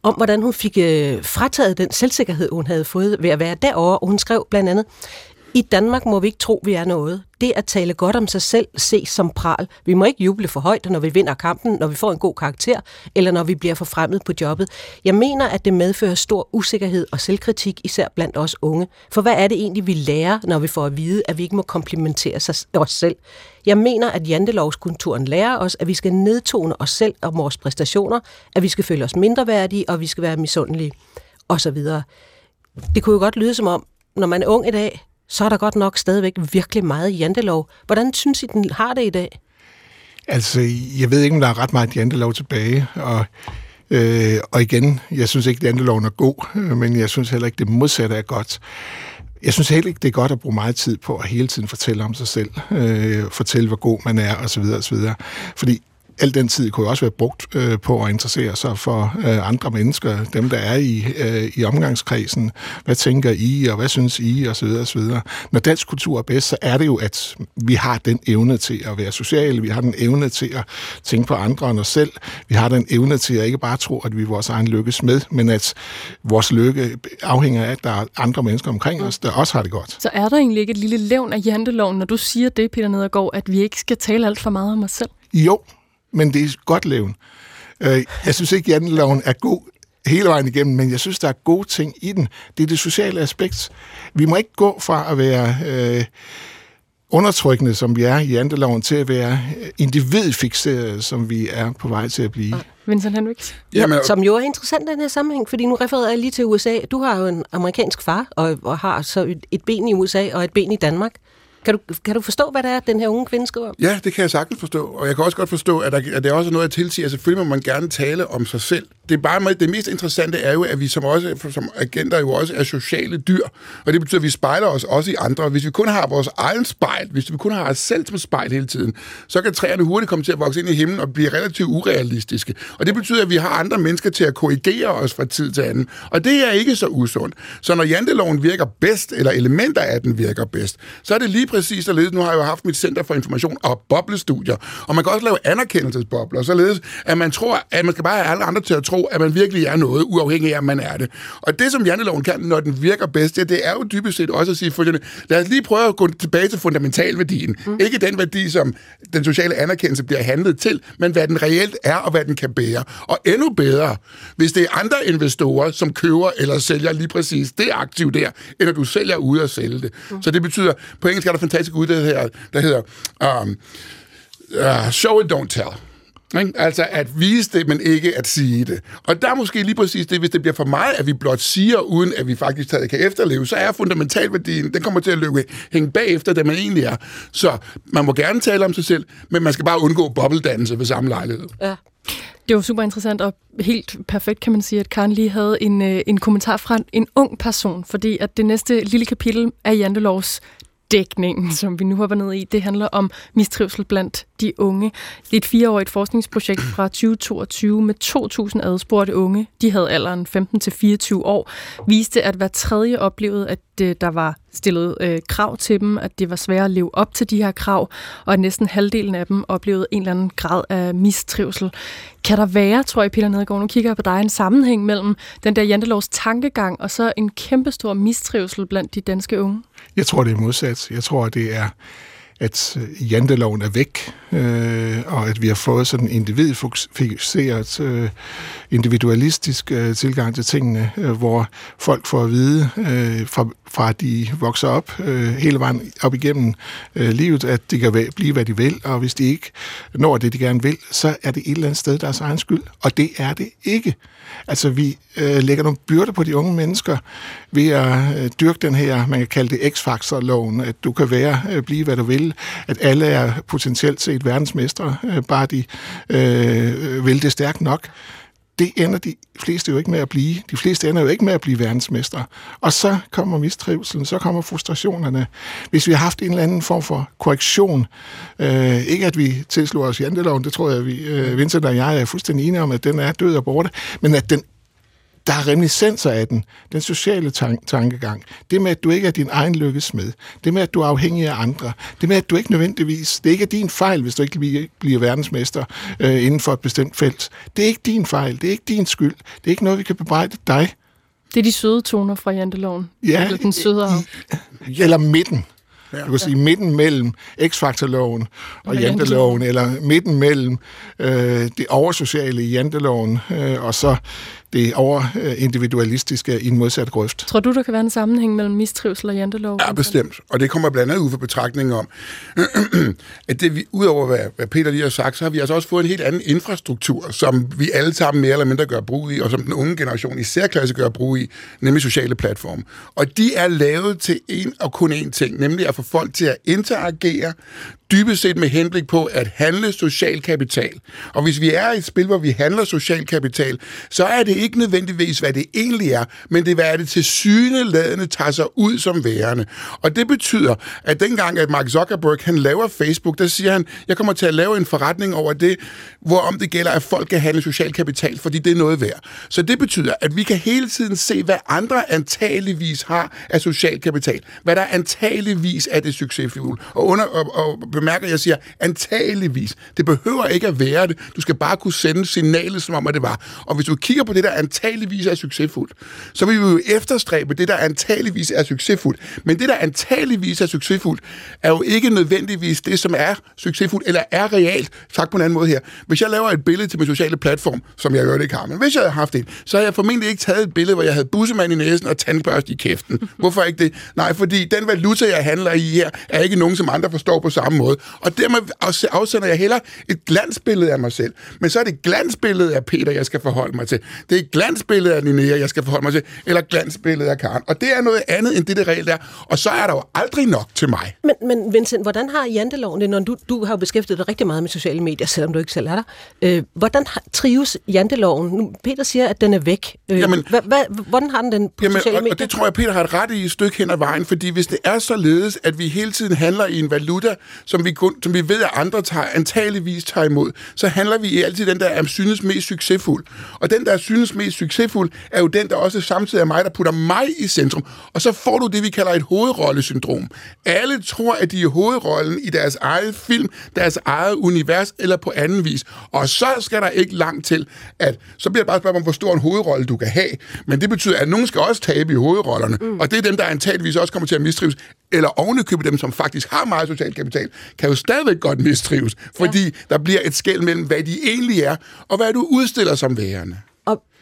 om hvordan hun fik øh, frataget den selvsikkerhed, hun havde fået ved at være derovre. Og hun skrev blandt andet, i Danmark må vi ikke tro, vi er noget. Det at tale godt om sig selv ses som pral. Vi må ikke juble for højt, når vi vinder kampen, når vi får en god karakter, eller når vi bliver forfremmet på jobbet. Jeg mener, at det medfører stor usikkerhed og selvkritik, især blandt os unge. For hvad er det egentlig, vi lærer, når vi får at vide, at vi ikke må komplimentere os selv? Jeg mener, at jantelovskulturen lærer os, at vi skal nedtone os selv og vores præstationer, at vi skal føle os mindreværdige, og vi skal være misundelige, osv. Det kunne jo godt lyde som om, når man er ung i dag, så er der godt nok stadigvæk virkelig meget jantelov. Hvordan synes I, den har det i dag? Altså, jeg ved ikke, om der er ret meget jantelov tilbage, og Øh, og igen, jeg synes ikke, at janteloven er god, øh, men jeg synes heller ikke, det modsatte er godt. Jeg synes heller ikke, det er godt at bruge meget tid på at hele tiden fortælle om sig selv, øh, fortælle, hvor god man er, osv. osv. Fordi al den tid kunne også være brugt øh, på at interessere sig for øh, andre mennesker, dem der er i, øh, i omgangskredsen. Hvad tænker I, og hvad synes I, og så videre, og så videre. Når dansk kultur er bedst, så er det jo, at vi har den evne til at være sociale, vi har den evne til at tænke på andre end os selv, vi har den evne til at ikke bare tro, at vi er vores egen lykkes med, men at vores lykke afhænger af, at der er andre mennesker omkring os, der også har det godt. Så er der egentlig ikke et lille levn af janteloven, når du siger det, Peter Nedergaard, at vi ikke skal tale alt for meget om os selv? Jo, men det er godt levn. Øh, jeg synes ikke, at janteloven er god hele vejen igennem, men jeg synes, der er gode ting i den. Det er det sociale aspekt. Vi må ikke gå fra at være øh, undertrykkende, som vi er i janteloven, til at være individfixeret, som vi er på vej til at blive. Vincent Henriks. Jamen, som jo er interessant i den her sammenhæng, fordi nu refererede jeg lige til USA. Du har jo en amerikansk far, og, og har så et ben i USA og et ben i Danmark. Kan du, kan du forstå, hvad det er, den her unge kvinde skriver? Ja, det kan jeg sagtens forstå. Og jeg kan også godt forstå, at, der, at det er også noget, jeg tilsiger, altså, selvfølgelig må man gerne tale om sig selv. Det, er bare, det mest interessante er jo, at vi som, også, som agenter jo også er sociale dyr. Og det betyder, at vi spejler os også i andre. Hvis vi kun har vores egen spejl, hvis vi kun har os selv som spejl hele tiden, så kan træerne hurtigt komme til at vokse ind i himlen og blive relativt urealistiske. Og det betyder, at vi har andre mennesker til at korrigere os fra tid til anden. Og det er ikke så usundt. Så når janteloven virker bedst, eller elementer af den virker bedst, så er det lige præcis således, nu har jeg jo haft mit Center for Information og Boblestudier, og man kan også lave anerkendelsesbobler, således at man tror, at man skal bare have alle andre til at tro, at man virkelig er noget, uafhængig af, at man er det. Og det, som janteloven kan, når den virker bedst, det, det er jo dybest set også at sige følgende, lad os lige prøve at gå tilbage til fundamentalværdien. Mm. Ikke den værdi, som den sociale anerkendelse bliver handlet til, men hvad den reelt er, og hvad den kan bære. Og endnu bedre, hvis det er andre investorer, som køber eller sælger lige præcis det aktiv der, end at du sælger ud og sælge det. Mm. Så det betyder, på engelsk er der fantastisk ud, der hedder, der hedder um, uh, show it, don't tell. Ikke? Altså at vise det, men ikke at sige det. Og der er måske lige præcis det, hvis det bliver for meget, at vi blot siger, uden at vi faktisk stadig kan efterleve, så er fundamentalværdien, den kommer til at løbe, hænge bagefter, det man egentlig er. Så man må gerne tale om sig selv, men man skal bare undgå bobbeldannelse ved samme lejlighed. Ja. Det var super interessant og helt perfekt, kan man sige, at Karen lige havde en, øh, en kommentar fra en ung person, fordi at det næste lille kapitel af Jantelovs dækningen, som vi nu har været ned i, det handler om mistrivsel blandt de unge. Det er et fireårigt forskningsprojekt fra 2022 med 2.000 adspurgte unge. De havde alderen 15-24 år. Viste, at hver tredje oplevede, at øh, der var stillede øh, krav til dem, at det var svært at leve op til de her krav, og at næsten halvdelen af dem oplevede en eller anden grad af mistrivsel. Kan der være, tror jeg, Peter Nedergaard, nu kigger jeg på dig, en sammenhæng mellem den der jantelovs tankegang og så en kæmpestor mistrivsel blandt de danske unge? Jeg tror, det er modsat. Jeg tror, det er at øh, janteloven er væk, øh, og at vi har fået sådan en individfokuseret, øh, individualistisk øh, tilgang til tingene, øh, hvor folk får at vide, øh, fra, fra de vokser op øh, hele vejen op igennem øh, livet, at de kan blive, hvad de vil, og hvis de ikke når det, de gerne vil, så er det et eller andet sted deres egen skyld, og det er det ikke. Altså, vi øh, lægger nogle byrder på de unge mennesker ved at øh, dyrke den her, man kan kalde det X-faktor-loven, at du kan være, øh, blive, hvad du vil, at alle er potentielt set verdensmestre, øh, bare de øh, vil det stærkt nok det ender de fleste jo ikke med at blive. De fleste ender jo ikke med at blive verdensmestre. Og så kommer mistrivselen, så kommer frustrationerne. Hvis vi har haft en eller anden form for korrektion, øh, ikke at vi tilslår os janteloven, det tror jeg, vi, øh, Vincent og jeg er fuldstændig enige om, at den er død og borte, men at den der er reminiscenser af den. Den sociale tank- tankegang. Det med, at du ikke er din egen lykkes med. Det med, at du er afhængig af andre. Det med, at du ikke nødvendigvis... Det ikke er din fejl, hvis du ikke bliver verdensmester øh, inden for et bestemt felt. Det er ikke din fejl. Det er ikke din skyld. Det er ikke noget, vi kan bebrejde dig. Det er de søde toner fra janteloven. Ja, Eller den sødere. eller midten. Du kan sige midten mellem X-faktorloven og Og janteloven, eller midten mellem øh, det oversociale i janteloven, øh, og så det overindividualistiske i en modsat grøft. Tror du, der kan være en sammenhæng mellem mistrivsel og jantelov? Ja, bestemt. Og det kommer blandt andet ud for betragtning om, at det, vi, udover hvad, hvad Peter lige har sagt, så har vi altså også fået en helt anden infrastruktur, som vi alle sammen mere eller mindre gør brug i, og som den unge generation i særklasse gør brug i, nemlig sociale platforme. Og de er lavet til en og kun én ting, nemlig at få folk til at interagere, dybest set med henblik på at handle social kapital. Og hvis vi er i et spil, hvor vi handler social kapital, så er det ikke nødvendigvis, hvad det egentlig er, men det er, hvad det til syneladende tager sig ud som værende. Og det betyder, at dengang, at Mark Zuckerberg han laver Facebook, der siger han, jeg kommer til at lave en forretning over det, hvorom det gælder, at folk kan handle social kapital, fordi det er noget værd. Så det betyder, at vi kan hele tiden se, hvad andre antageligvis har af social kapital. Hvad der antageligvis er det succesfulde. Og, under, og, og bemærker, at jeg siger antageligvis. Det behøver ikke at være det. Du skal bare kunne sende signalet, som om at det var. Og hvis du kigger på det, der antageligvis er succesfuldt, så vil vi jo efterstræbe det, der antageligvis er succesfuldt. Men det, der antageligvis er succesfuldt, er jo ikke nødvendigvis det, som er succesfuldt, eller er realt. Sagt på en anden måde her. Hvis jeg laver et billede til min sociale platform, som jeg jo ikke har, men hvis jeg havde haft en, så havde jeg formentlig ikke taget et billede, hvor jeg havde bussemand i næsen og tandbørste i kæften. Hvorfor ikke det? Nej, fordi den valuta, jeg handler i her, er ikke nogen, som andre forstår på samme måde. Og dermed afsender jeg heller et glansbillede af mig selv. Men så er det glansbillede af Peter, jeg skal forholde mig til. Det et glansbillede af Linnea, jeg skal forholde mig til. Eller glansbillede af Karen. Og det er noget andet, end det, det reelt er. Og så er der jo aldrig nok til mig. Men, men Vincent, hvordan har janteloven det, når du, du har jo beskæftiget dig rigtig meget med sociale medier, selvom du ikke selv er der. Øh, hvordan har, trives janteloven? Nu, Peter siger, at den er væk. Øh, Jamen- hva, hva, hvordan har den den på Jamen, sociale og, medier? og det tror jeg, Peter har et ret i et stykke hen ad vejen, fordi hvis det er således, at vi hele tiden handler i en valuta, som vi, kun, som vi ved, at andre tager, antageligvis tager imod, så handler vi i altid den, der er synes mest succesfuld. Og den, der synes mest succesfuld, er jo den, der også samtidig er mig, der putter mig i centrum. Og så får du det, vi kalder et hovedrollesyndrom. Alle tror, at de er hovedrollen i deres eget film, deres eget univers eller på anden vis. Og så skal der ikke langt til, at så bliver det bare et spørgsmål om, hvor stor en hovedrolle du kan have. Men det betyder, at nogen skal også tabe i hovedrollerne. Mm. Og det er dem, der antageligvis også kommer til at mistrives. Eller ovenikøbe dem, som faktisk har meget social kapital, kan jo stadigvæk godt mistrives. Fordi ja. der bliver et skæld mellem, hvad de egentlig er, og hvad du udstiller som værende.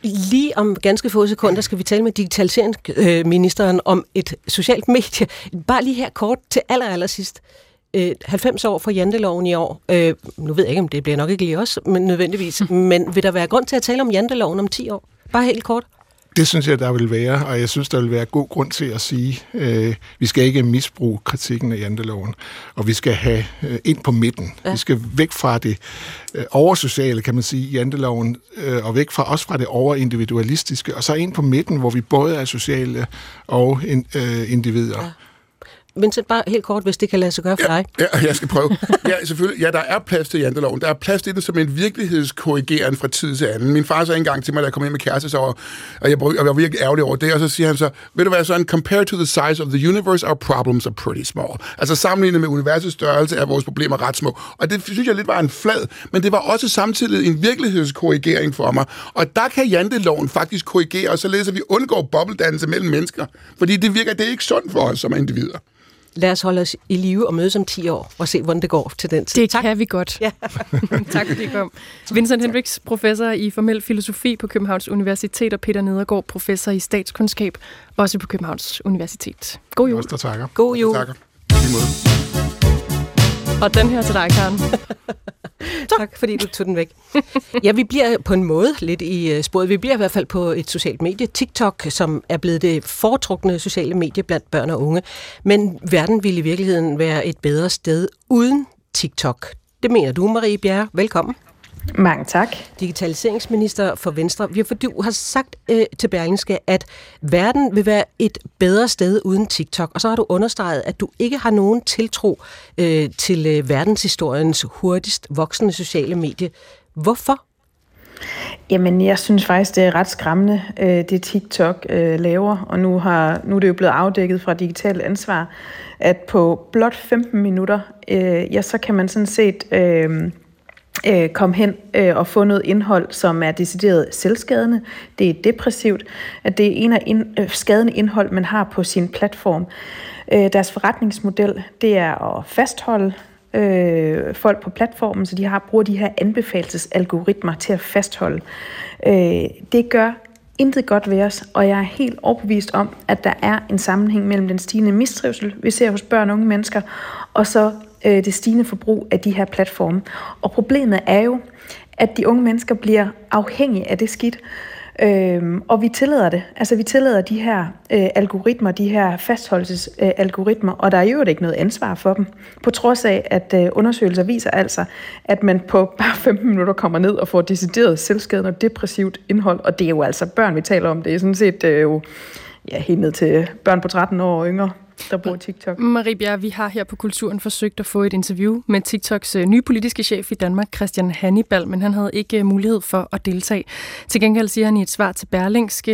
Lige om ganske få sekunder skal vi tale med digitaliseringsministeren om et socialt medie. Bare lige her kort til aller, aller sidst. Øh, 90 år for janteloven i år. Øh, nu ved jeg ikke, om det bliver nok ikke lige os, men nødvendigvis. Men vil der være grund til at tale om janteloven om 10 år? Bare helt kort. Det synes jeg, der vil være, og jeg synes, der vil være god grund til at sige, øh, vi skal ikke misbruge kritikken af janteloven, og vi skal have øh, ind på midten. Ja. Vi skal væk fra det øh, oversociale, kan man sige, janteloven, øh, og væk fra også fra det overindividualistiske, og så ind på midten, hvor vi både er sociale og in, øh, individer. Ja. Vincent, bare helt kort, hvis det kan lade sig gøre for dig. Ja, jeg skal prøve. Ja, selvfølgelig. Ja, der er plads til janteloven. Der er plads til den som en virkelighedskorrigeren fra tid til anden. Min far sagde engang til mig, da jeg kom hjem med kæreste, så, og jeg, og jeg var virkelig ærgerlig over det, og så siger han så, ved du hvad, sådan, compared to the size of the universe, our problems are pretty small. Altså sammenlignet med universets størrelse er vores problemer ret små. Og det synes jeg lidt var en flad, men det var også samtidig en virkelighedskorrigering for mig. Og der kan janteloven faktisk korrigere, og således at vi undgår bobbeldannelse mellem mennesker. Fordi det virker, det er ikke sundt for os som individer. Lad os holde os i live og mødes om 10 år og se, hvordan det går til den tid. Det tak. kan vi godt. Ja. tak fordi I kom. Vincent Hendricks, professor i formel filosofi på Københavns Universitet, og Peter Nedergaard, professor i statskundskab, også på Københavns Universitet. God jul. Også takker. God jul. Takker. Og den her til dig, Karen. tak, fordi du tog den væk. Ja, vi bliver på en måde lidt i uh, sporet. Vi bliver i hvert fald på et socialt medie, TikTok, som er blevet det foretrukne sociale medie blandt børn og unge. Men verden ville i virkeligheden være et bedre sted uden TikTok. Det mener du, Marie Bjerre. Velkommen. Mange tak. Digitaliseringsminister for Venstre. Vi har, du har sagt øh, til Berlingske, at verden vil være et bedre sted uden TikTok, og så har du understreget, at du ikke har nogen tiltro øh, til øh, verdenshistoriens hurtigst voksende sociale medie. Hvorfor? Jamen, jeg synes faktisk, det er ret skræmmende, øh, det TikTok øh, laver, og nu, har, nu er det jo blevet afdækket fra digitalt ansvar, at på blot 15 minutter, øh, ja, så kan man sådan set... Øh, øh, komme hen øh, og få noget indhold, som er decideret selvskadende. Det er depressivt. At det er en af ind, øh, skadende indhold, man har på sin platform. Øh, deres forretningsmodel, det er at fastholde øh, folk på platformen, så de har bruger de her anbefalesalgoritmer til at fastholde. Øh, det gør intet godt ved os, og jeg er helt overbevist om, at der er en sammenhæng mellem den stigende mistrivsel, vi ser hos børn og unge mennesker, og så øh, det stigende forbrug af de her platforme. Og problemet er jo, at de unge mennesker bliver afhængige af det skidt. Øhm, og vi tillader det. Altså vi tillader de her øh, algoritmer, de her fastholdelsesalgoritmer, øh, og der er jo ikke noget ansvar for dem. På trods af, at øh, undersøgelser viser altså, at man på bare 15 minutter kommer ned og får decideret selvskadende og depressivt indhold, og det er jo altså børn, vi taler om. Det er sådan set øh, jo ja, helt ned til børn på 13 år og yngre der bruger TikTok. Marie Bjerg, vi har her på Kulturen forsøgt at få et interview med TikToks øh, nye politiske chef i Danmark, Christian Hannibal, men han havde ikke øh, mulighed for at deltage. Til gengæld siger han i et svar til Berlingske,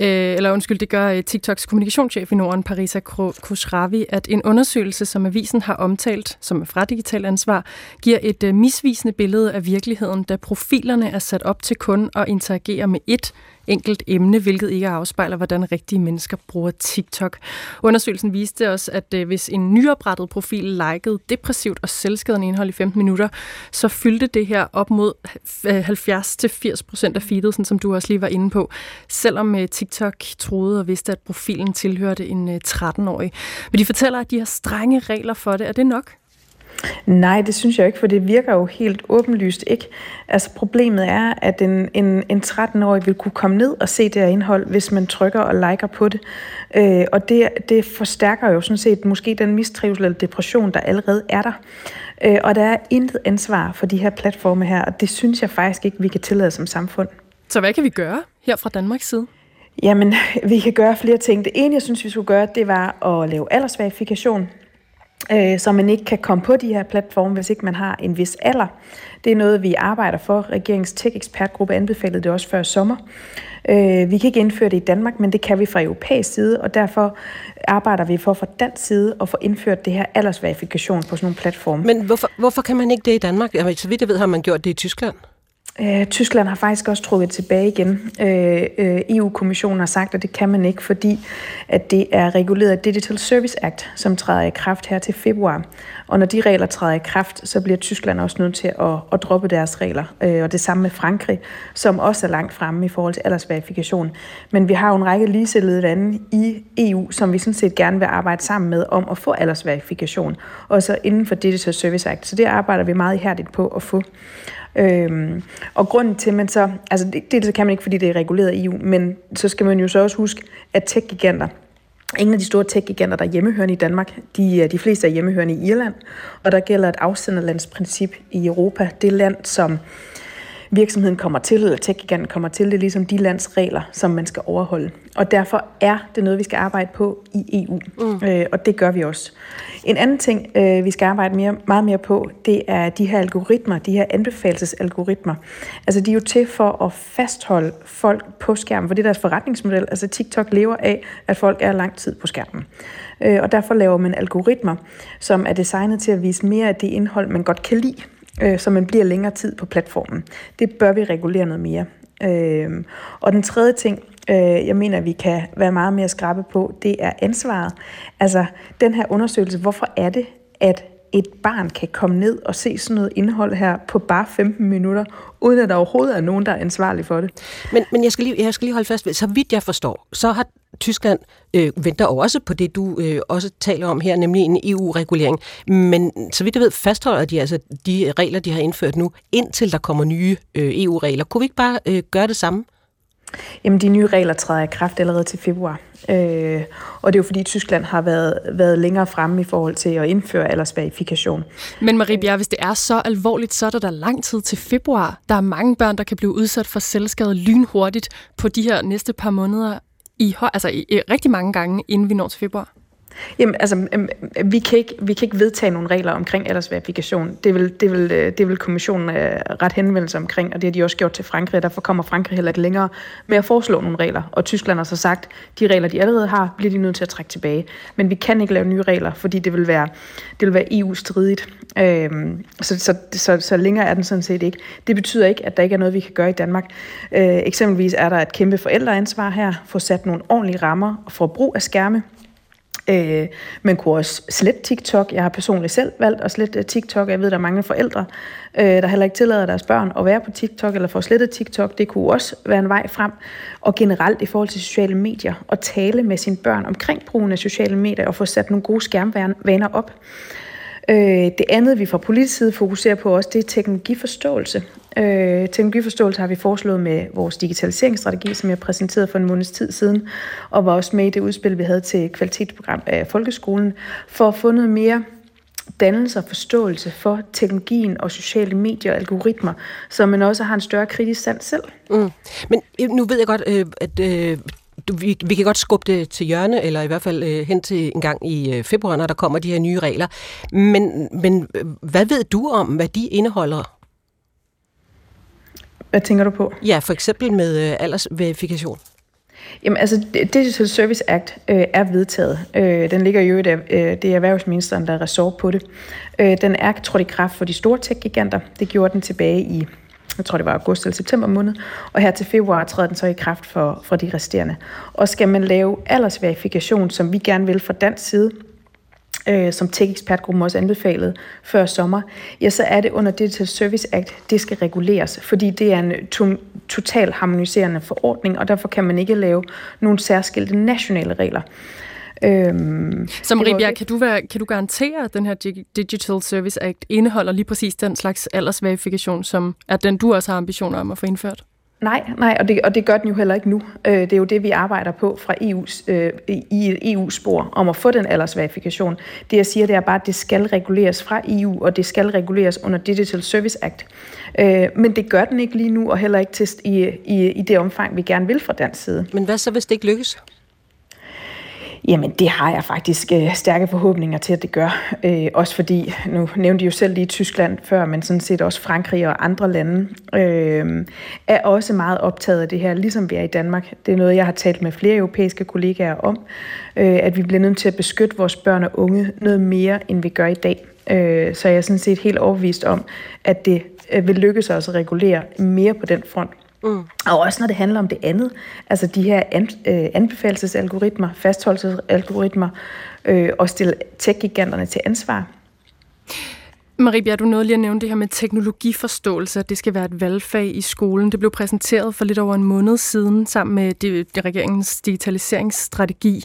øh, eller undskyld, det gør øh, TikToks kommunikationschef i Norden, Parisa Khosravi, at en undersøgelse, som avisen har omtalt, som er fra Digital Ansvar, giver et misvisende billede af virkeligheden, da profilerne er sat op til kun at interagere med et enkelt emne, hvilket ikke afspejler, hvordan rigtige mennesker bruger TikTok. Undersøgelsen viste os, at øh, hvis en nyoprettet profil likede depressivt og selvskadende indhold i 15 minutter, så fyldte det her op mod 70-80% øh, af feedet, som du også lige var inde på, selvom øh, TikTok troede og vidste, at profilen tilhørte en 13-årig. Men de fortæller, at de har strenge regler for det. Er det nok? Nej, det synes jeg ikke, for det virker jo helt åbenlyst ikke. Altså problemet er, at en, en, en 13-årig vil kunne komme ned og se det her indhold, hvis man trykker og liker på det. Øh, og det, det forstærker jo sådan set måske den mistrivsel eller depression, der allerede er der. Øh, og der er intet ansvar for de her platforme her, og det synes jeg faktisk ikke, vi kan tillade som samfund. Så hvad kan vi gøre her fra Danmarks side? Jamen, vi kan gøre flere ting. Det ene, jeg synes, vi skulle gøre, det var at lave aldersverifikation øh, så man ikke kan komme på de her platforme, hvis ikke man har en vis alder. Det er noget, vi arbejder for. Regeringens tech-ekspertgruppe anbefalede det også før sommer. Øh, vi kan ikke indføre det i Danmark, men det kan vi fra europæisk side, og derfor arbejder vi for fra dansk side at få indført det her aldersverifikation på sådan nogle platforme. Men hvorfor, hvorfor kan man ikke det i Danmark? Så vidt jeg ved, har man gjort det i Tyskland. Øh, Tyskland har faktisk også trukket tilbage igen. Øh, øh, EU-kommissionen har sagt, at det kan man ikke, fordi at det er reguleret af Digital Service Act, som træder i kraft her til februar. Og når de regler træder i kraft, så bliver Tyskland også nødt til at, at droppe deres regler. Øh, og det samme med Frankrig, som også er langt fremme i forhold til aldersverifikation. Men vi har jo en række ligesættede lande i EU, som vi sådan set gerne vil arbejde sammen med om at få aldersverifikation. Også inden for Digital Service Act. Så det arbejder vi meget ihærdigt på at få. Øhm, og grunden til, at man så, altså det, det kan man ikke, fordi det er reguleret i EU, men så skal man jo så også huske, at tech-giganter, Ingen af de store tech-giganter, der er hjemmehørende i Danmark, de, øh, de fleste er hjemmehørende i Irland, og der gælder et afsenderlandsprincip i Europa. Det land, som virksomheden kommer til, eller tech kommer til, det er ligesom de lands regler, som man skal overholde. Og derfor er det noget, vi skal arbejde på i EU, mm. øh, og det gør vi også. En anden ting, øh, vi skal arbejde mere, meget mere på, det er de her algoritmer, de her anbefalesalgoritmer. Altså de er jo til for at fastholde folk på skærmen, for det er deres forretningsmodel. Altså TikTok lever af, at folk er lang tid på skærmen. Øh, og derfor laver man algoritmer, som er designet til at vise mere af det indhold, man godt kan lide øh, så man bliver længere tid på platformen. Det bør vi regulere noget mere. Øh, og den tredje ting, øh, jeg mener, vi kan være meget mere skrabe på, det er ansvaret. Altså den her undersøgelse, hvorfor er det, at et barn kan komme ned og se sådan noget indhold her på bare 15 minutter, uden at der overhovedet er nogen, der er ansvarlig for det. Men, men jeg, skal lige, jeg skal lige holde fast ved, så vidt jeg forstår, så har Tyskland øh, venter også på det, du øh, også taler om her, nemlig en EU-regulering. Men så vidt jeg ved, fastholder de altså de regler, de har indført nu, indtil der kommer nye øh, EU-regler. Kunne vi ikke bare øh, gøre det samme? Jamen, de nye regler træder i kraft allerede til februar. Øh, og det er jo fordi, Tyskland har været, været længere fremme i forhold til at indføre aldersverifikation. Men Marie Bjerg, hvis det er så alvorligt, så er der da lang tid til februar. Der er mange børn, der kan blive udsat for selvskade lynhurtigt på de her næste par måneder i, altså i, i rigtig mange gange, inden vi når til februar. Jamen, altså, vi kan, ikke, vi kan ikke vedtage nogle regler omkring aldersverifikation. Det vil, det vil, øh, det vil kommissionen øh, ret henvendelse omkring, og det har de også gjort til Frankrig. Derfor kommer Frankrig heller ikke længere med at foreslå nogle regler. Og Tyskland har så sagt, de regler, de allerede har, bliver de nødt til at trække tilbage. Men vi kan ikke lave nye regler, fordi det vil være, det vil være EU-stridigt. Øhm, så, så, så, så længere er den sådan set ikke. Det betyder ikke, at der ikke er noget, vi kan gøre i Danmark. Øh, eksempelvis er der et kæmpe forældreansvar her, få sat nogle ordentlige rammer for brug af skærme Øh, man kunne også slette TikTok. Jeg har personligt selv valgt at slette øh, TikTok. Jeg ved, der er mange forældre, øh, der heller ikke tillader deres børn at være på TikTok eller få slettet TikTok. Det kunne også være en vej frem. Og generelt i forhold til sociale medier, at tale med sine børn omkring brugen af sociale medier og få sat nogle gode skærmvaner op. Øh, det andet, vi fra politisk side fokuserer på også, det er teknologiforståelse. Øh, teknologiforståelse har vi foreslået med vores digitaliseringsstrategi, som jeg præsenterede for en måneds tid siden, og var også med i det udspil, vi havde til kvalitetsprogram af folkeskolen, for at få noget mere dannelse og forståelse for teknologien og sociale medier og algoritmer, så man også har en større kritisk sans selv. Mm. Men øh, nu ved jeg godt, øh, at øh, vi, vi kan godt skubbe det til hjørne, eller i hvert fald øh, hen til en gang i øh, februar, når der kommer de her nye regler. Men, men øh, hvad ved du om, hvad de indeholder? Hvad tænker du på? Ja, for eksempel med øh, aldersverifikation. Jamen altså, Digital Service Act øh, er vedtaget. Øh, den ligger jo i det, øh, det er erhvervsministeren, der er ressort på det. Øh, den er trådt i kraft for de store tech-giganter. Det gjorde den tilbage i jeg tror det var august eller september måned, og her til februar træder den så i kraft for, for de resterende. Og skal man lave aldersverifikation, som vi gerne vil fra dansk side, øh, som Tech-ekspertgruppen også anbefalede før sommer, ja, så er det under Digital Service Act, det skal reguleres, fordi det er en to- total harmoniserende forordning, og derfor kan man ikke lave nogle særskilte nationale regler. Øhm, så Marie Bjerg, kan du, være, kan du garantere, at den her Digital Service Act indeholder lige præcis den slags aldersverifikation, som er den, du også har ambitioner om at få indført? Nej, nej, og det, og det gør den jo heller ikke nu. Øh, det er jo det, vi arbejder på fra EU's, øh, i et EU-spor om at få den aldersverifikation. Det jeg siger, det er bare, at det skal reguleres fra EU, og det skal reguleres under Digital Service Act. Øh, men det gør den ikke lige nu, og heller ikke til, i, i, i det omfang, vi gerne vil fra dansk side. Men hvad så, hvis det ikke lykkes? Jamen, det har jeg faktisk øh, stærke forhåbninger til, at det gør. Øh, også fordi, nu nævnte I jo selv lige Tyskland før, men sådan set også Frankrig og andre lande, øh, er også meget optaget af det her, ligesom vi er i Danmark. Det er noget, jeg har talt med flere europæiske kollegaer om, øh, at vi bliver nødt til at beskytte vores børn og unge noget mere, end vi gør i dag. Øh, så jeg er sådan set helt overbevist om, at det øh, vil lykkes os at regulere mere på den front. Mm. Og også når det handler om det andet, altså de her an, øh, anbefalesalgoritmer, fastholdelsesalgoritmer, øh, og stille tech-giganterne til ansvar. Marie Bjerg, du nåede lige at nævne det her med teknologiforståelse, at det skal være et valgfag i skolen. Det blev præsenteret for lidt over en måned siden sammen med det, det regeringens digitaliseringsstrategi.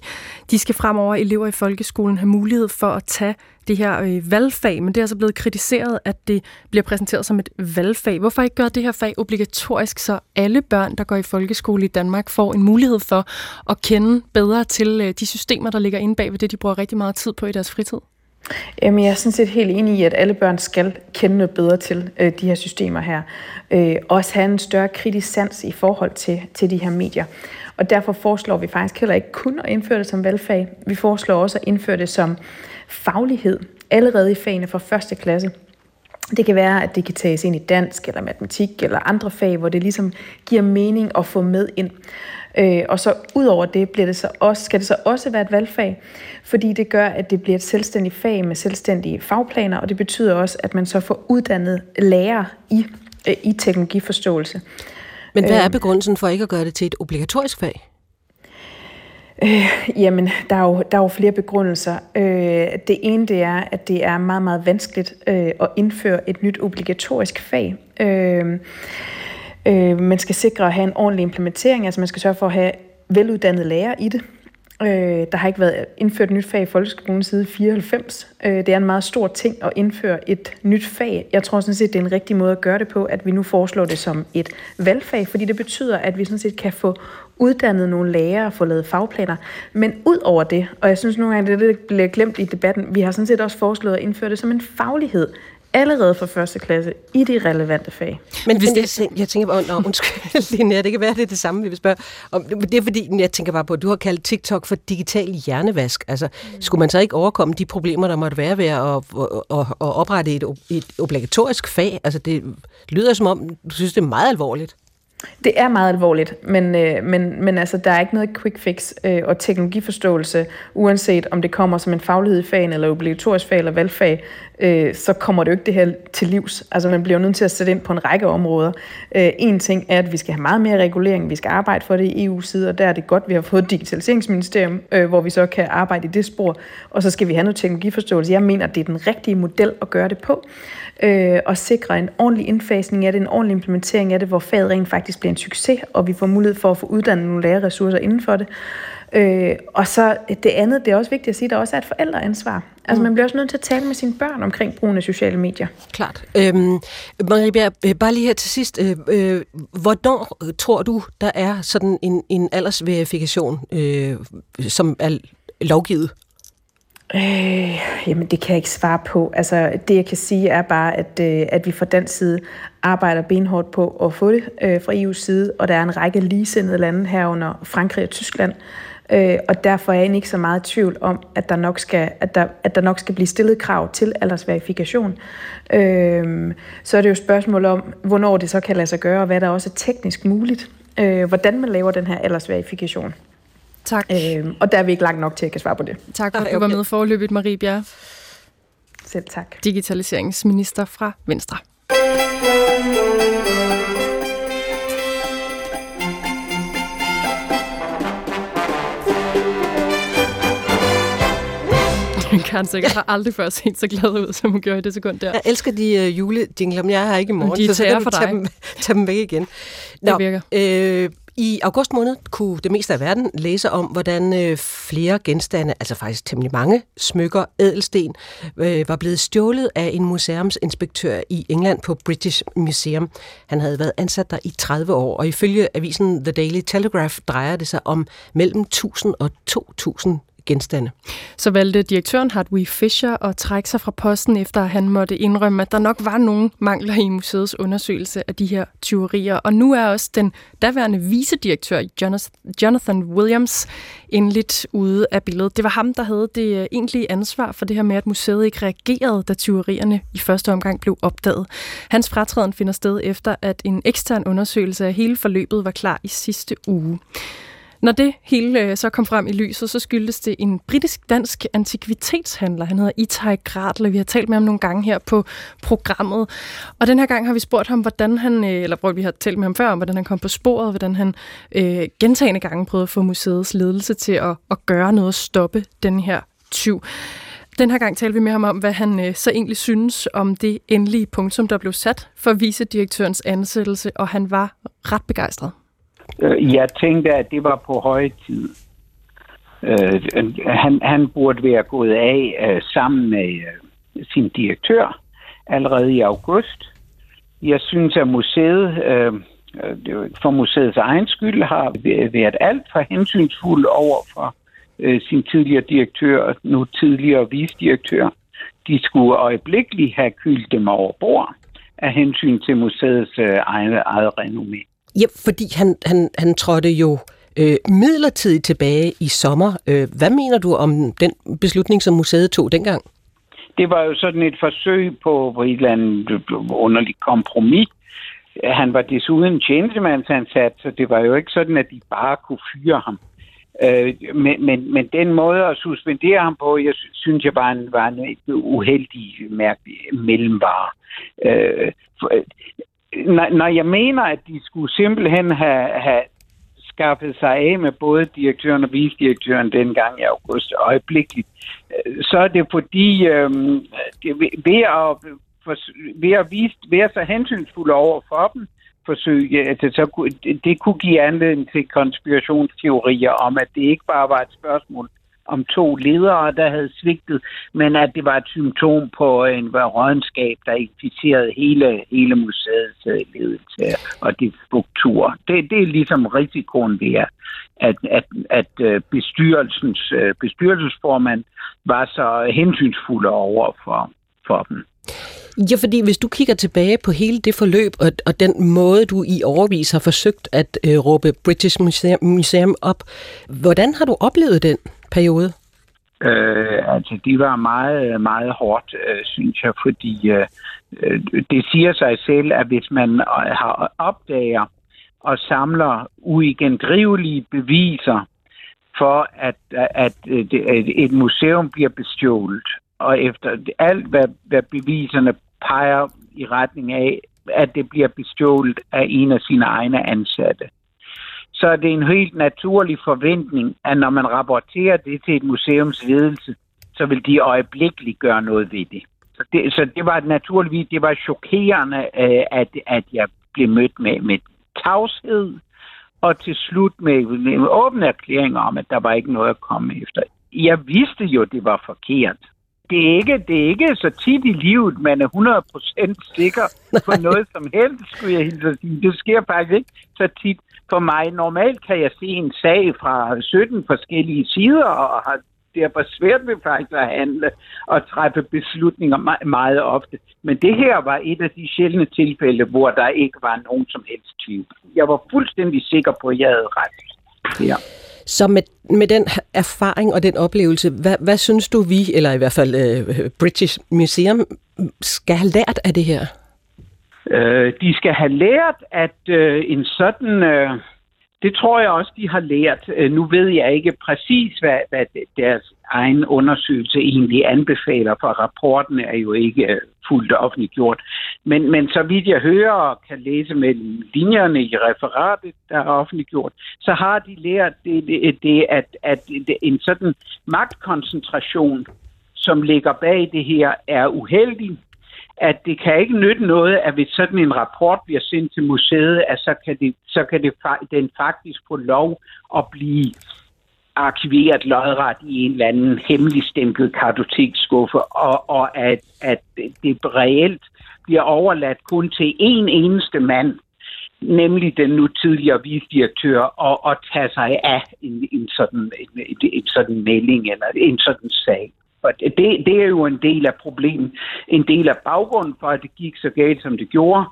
De skal fremover elever i folkeskolen have mulighed for at tage det her øh, valgfag, men det er altså blevet kritiseret, at det bliver præsenteret som et valgfag. Hvorfor ikke gøre det her fag obligatorisk, så alle børn, der går i folkeskole i Danmark, får en mulighed for at kende bedre til øh, de systemer, der ligger inde bag ved det, de bruger rigtig meget tid på i deres fritid? Jamen, jeg er sådan set helt enig i, at alle børn skal kende noget bedre til øh, de her systemer her. Øh, også have en større kritisk sans i forhold til, til de her medier. Og derfor foreslår vi faktisk heller ikke kun at indføre det som valgfag. Vi foreslår også at indføre det som faglighed allerede i fagene fra første klasse. Det kan være, at det kan tages ind i dansk eller matematik eller andre fag, hvor det ligesom giver mening at få med ind. Øh, og så ud over det bliver det så også, skal det så også være et valgfag, fordi det gør, at det bliver et selvstændigt fag med selvstændige fagplaner, og det betyder også, at man så får uddannet lærere i, øh, i teknologiforståelse. Men hvad er øh. begrundelsen for ikke at gøre det til et obligatorisk fag? Øh, jamen, der er, jo, der er jo flere begrundelser. Øh, det ene det er, at det er meget, meget vanskeligt øh, at indføre et nyt obligatorisk fag. Øh, øh, man skal sikre at have en ordentlig implementering, altså man skal sørge for at have veluddannede lærere i det. Øh, der har ikke været indført et nyt fag i folkeskolen siden 94. Øh, det er en meget stor ting at indføre et nyt fag. Jeg tror sådan set, det er en rigtig måde at gøre det på, at vi nu foreslår det som et valgfag, fordi det betyder, at vi sådan set kan få uddannet nogle lærere og få lavet fagplaner. Men ud over det, og jeg synes nogle gange, det, det bliver glemt i debatten, vi har sådan set også foreslået at indføre det som en faglighed allerede fra første klasse i de relevante fag. Men hvis det, jeg, tænker, jeg tænker bare, nå, undskyld, Linnea, det kan være, det er det samme, vi vil spørge om. Det er fordi, jeg tænker bare på, at du har kaldt TikTok for digital hjernevask. Altså, mm. skulle man så ikke overkomme de problemer, der måtte være ved at, at, at, at oprette et, et obligatorisk fag? Altså, det lyder som om, du synes, det er meget alvorligt. Det er meget alvorligt, men, øh, men, men altså, der er ikke noget quick fix øh, og teknologiforståelse, uanset om det kommer som en faglighed i fagene, eller obligatorisk fag, eller valgfag, øh, så kommer det jo ikke det her til livs. Altså man bliver nødt til at sætte ind på en række områder. Øh, en ting er, at vi skal have meget mere regulering, vi skal arbejde for det i EU-side, og der er det godt, at vi har fået et digitaliseringsministerium, øh, hvor vi så kan arbejde i det spor, og så skal vi have noget teknologiforståelse. Jeg mener, at det er den rigtige model at gøre det på øh, og sikre en ordentlig indfasning af det, en ordentlig implementering af det, hvor faget rent faktisk bliver en succes, og vi får mulighed for at få uddannet nogle lærerressourcer inden for det. Øh, og så det andet, det er også vigtigt at sige, at der også er et forældreansvar. Altså mm. man bliver også nødt til at tale med sine børn omkring brugen af sociale medier. Klart. Øhm, Marie Bjerg, øh, bare lige her til sidst. Øh, øh, hvornår tror du, der er sådan en, en aldersverifikation, øh, som er lovgivet Øh, jamen, det kan jeg ikke svare på. Altså, det jeg kan sige er bare, at, øh, at vi fra den side arbejder benhårdt på at få det øh, fra EU's side, og der er en række ligesindede lande herunder Frankrig og Tyskland, øh, og derfor er jeg ikke så meget i tvivl om, at der nok skal, at der, at der nok skal blive stillet krav til aldersverifikation. Øh, så er det jo et spørgsmål om, hvornår det så kan lade sig gøre, og hvad der også er teknisk muligt. Øh, hvordan man laver den her aldersverifikation. Tak. Øh, og der er vi ikke langt nok til, at jeg kan svare på det. Tak for, at du var med forløbet, Marie Bjerg. Selv tak. Digitaliseringsminister fra Venstre. Karen sikkert har aldrig før set så glad ud, som hun gjorde i det sekund der. Jeg elsker de uh, julejingler, men jeg har ikke i morgen, de så, så for dig. Tage dem, tage dem væk igen. Nå, det virker. Øh, i august måned kunne det meste af verden læse om, hvordan øh, flere genstande, altså faktisk temmelig mange smykker, ædelsten, øh, var blevet stjålet af en museumsinspektør i England på British Museum. Han havde været ansat der i 30 år, og ifølge avisen The Daily Telegraph drejer det sig om mellem 1000 og 2000 genstande. Så valgte direktøren Hartwig Fischer at trække sig fra posten, efter at han måtte indrømme, at der nok var nogle mangler i museets undersøgelse af de her tyverier. Og nu er også den daværende vicedirektør Jonathan Williams endeligt ude af billedet. Det var ham, der havde det øh, egentlige ansvar for det her med, at museet ikke reagerede, da tyverierne i første omgang blev opdaget. Hans fratræden finder sted efter, at en ekstern undersøgelse af hele forløbet var klar i sidste uge. Når det hele øh, så kom frem i lyset, så skyldes det en britisk-dansk antikvitetshandler. Han hedder Itai Gradle. Vi har talt med ham nogle gange her på programmet. Og den her gang har vi spurgt ham, hvordan han, øh, eller hvor vi har talt med ham før, om hvordan han kom på sporet, hvordan han øh, gentagende gange prøvede at få museets ledelse til at, at gøre noget og stoppe den her tyv. Den her gang talte vi med ham om, hvad han øh, så egentlig synes om det endelige punktum, der blev sat for vicedirektørens ansættelse, og han var ret begejstret. Øh, jeg tænkte, at det var på høje tid. Øh, han, han burde være gået af øh, sammen med øh, sin direktør allerede i august. Jeg synes, at museet, for museets egen skyld, har været alt for hensynsfuld over for sin tidligere direktør, nu tidligere visdirektør. De skulle øjeblikkeligt have kyldt dem over bord af hensyn til museets uh, eget, eget renommé. Ja, fordi han, han, han trådte jo øh, midlertidigt tilbage i sommer. Øh, hvad mener du om den beslutning, som museet tog dengang? Det var jo sådan et forsøg på, på et eller andet øh, underligt kompromis. Han var desuden tjenestemandsansat, så det var jo ikke sådan, at de bare kunne fyre ham. Øh, men, men, men den måde at suspendere ham på, jeg synes jeg var en, var en uheldig mærkelig mellemvare. Øh, for, når, når jeg mener, at de skulle simpelthen have, have skaffet sig af med både direktøren og visdirektøren dengang i august øjeblikkeligt, øh, så er det fordi, øh, det, ved, at, for, ved, at vise, være så hensynsfulde over for dem, forsøg, altså, så, det kunne give anledning til konspirationsteorier om, at det ikke bare var et spørgsmål om to ledere, der havde svigtet, men at det var et symptom på en rådenskab, der inficerede hele, hele museets øh, ledelse og de struktur. Det, det er ligesom risikoen ved, at, at, at øh, bestyrelsens øh, bestyrelsesformand var så hensynsfuld over for, for dem. Ja, fordi hvis du kigger tilbage på hele det forløb, og, og den måde, du i overvis har forsøgt at øh, råbe British Museum, Museum op, hvordan har du oplevet den periode? Øh, altså, det var meget, meget hårdt, øh, synes jeg, fordi øh, øh det siger sig selv, at hvis man øh, har opdager og samler uigendrivelige beviser for, at, at, øh, at et museum bliver bestjålet, og efter alt, hvad, hvad beviserne peger i retning af, at det bliver bestjålet af en af sine egne ansatte, så er det en helt naturlig forventning, at når man rapporterer det til et museums ledelse, så vil de øjeblikkeligt gøre noget ved det. Så det, så det var naturligvis, det var chokerende, øh, at, at jeg blev mødt med, med tavshed, og til slut med, med åbne erklæringer om, at der var ikke noget at komme efter. Jeg vidste jo, det var forkert. Det er ikke, det er ikke så tit i livet, man er 100% sikker på noget som helst, skulle jeg hilse sige. Det sker faktisk ikke så tit for mig. Normalt kan jeg se en sag fra 17 forskellige sider, og har derfor svært ved faktisk at handle og træffe beslutninger meget ofte. Men det her var et af de sjældne tilfælde, hvor der ikke var nogen som helst tvivl. Jeg var fuldstændig sikker på, at jeg havde ret. Ja. Så med, med den erfaring og den oplevelse, hvad, hvad synes du vi, eller i hvert fald uh, British Museum, skal have lært af det her? Øh, de skal have lært, at øh, en sådan... Øh, det tror jeg også, de har lært. Øh, nu ved jeg ikke præcis, hvad, hvad deres egen undersøgelse egentlig anbefaler, for rapporten er jo ikke øh, fuldt offentliggjort. Men, men så vidt jeg hører og kan læse mellem linjerne i referatet, der er offentliggjort, så har de lært det, det, det at, at en sådan magtkoncentration, som ligger bag det her, er uheldig at det kan ikke nytte noget, at hvis sådan en rapport bliver sendt til museet, at så kan, det, så kan det, den faktisk få lov at blive arkiveret lodret i en eller anden hemmeligstemplet kartotekskuffe, og, og at, at det reelt bliver overladt kun til én eneste mand, nemlig den nu tidligere visdirektør, og, og tage sig af en, en, sådan, en, en, en sådan melding eller en sådan sag. Og det, det er jo en del af problemet. En del af baggrunden for, at det gik så galt, som det gjorde,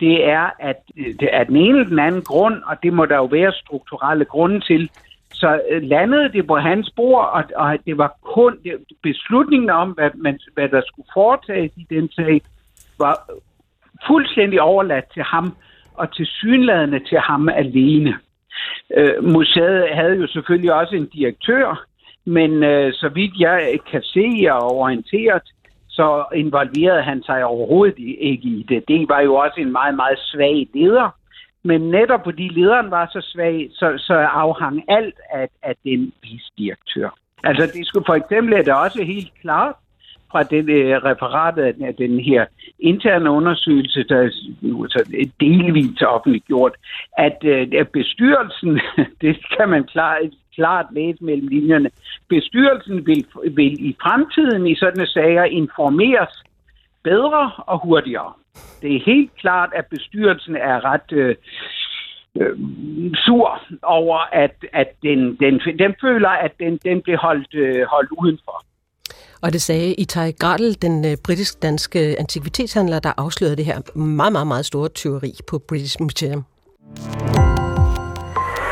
det er, at øh, det er den ene eller den anden grund, og det må der jo være strukturelle grunde til, så øh, landede det på hans bord, og, og det var kun det, beslutningen om, hvad, man, hvad der skulle foretages i den sag, var fuldstændig overladt til ham, og til synladende til ham alene. Øh, museet havde jo selvfølgelig også en direktør, men øh, så vidt jeg kan se og orienteret, så involverede han sig overhovedet ikke i det. Det var jo også en meget, meget svag leder. Men netop fordi lederen var så svag, så, så afhang alt af, af den visdirektør. Altså det skulle for eksempel er det også helt klart fra det øh, referat af den her interne undersøgelse, der er så delvis offentliggjort, at øh, bestyrelsen, det kan man klart, klart læse mellem linjerne. Bestyrelsen vil, vil i fremtiden i sådanne sager informeres bedre og hurtigere. Det er helt klart, at bestyrelsen er ret øh, øh, sur over, at, at den, den, den føler, at den, den blev holdt, øh, holdt udenfor. Og det sagde Itai Gradl, den øh, britisk-danske antikvitetshandler, der afslørede det her meget, meget, meget store tyveri på British Museum.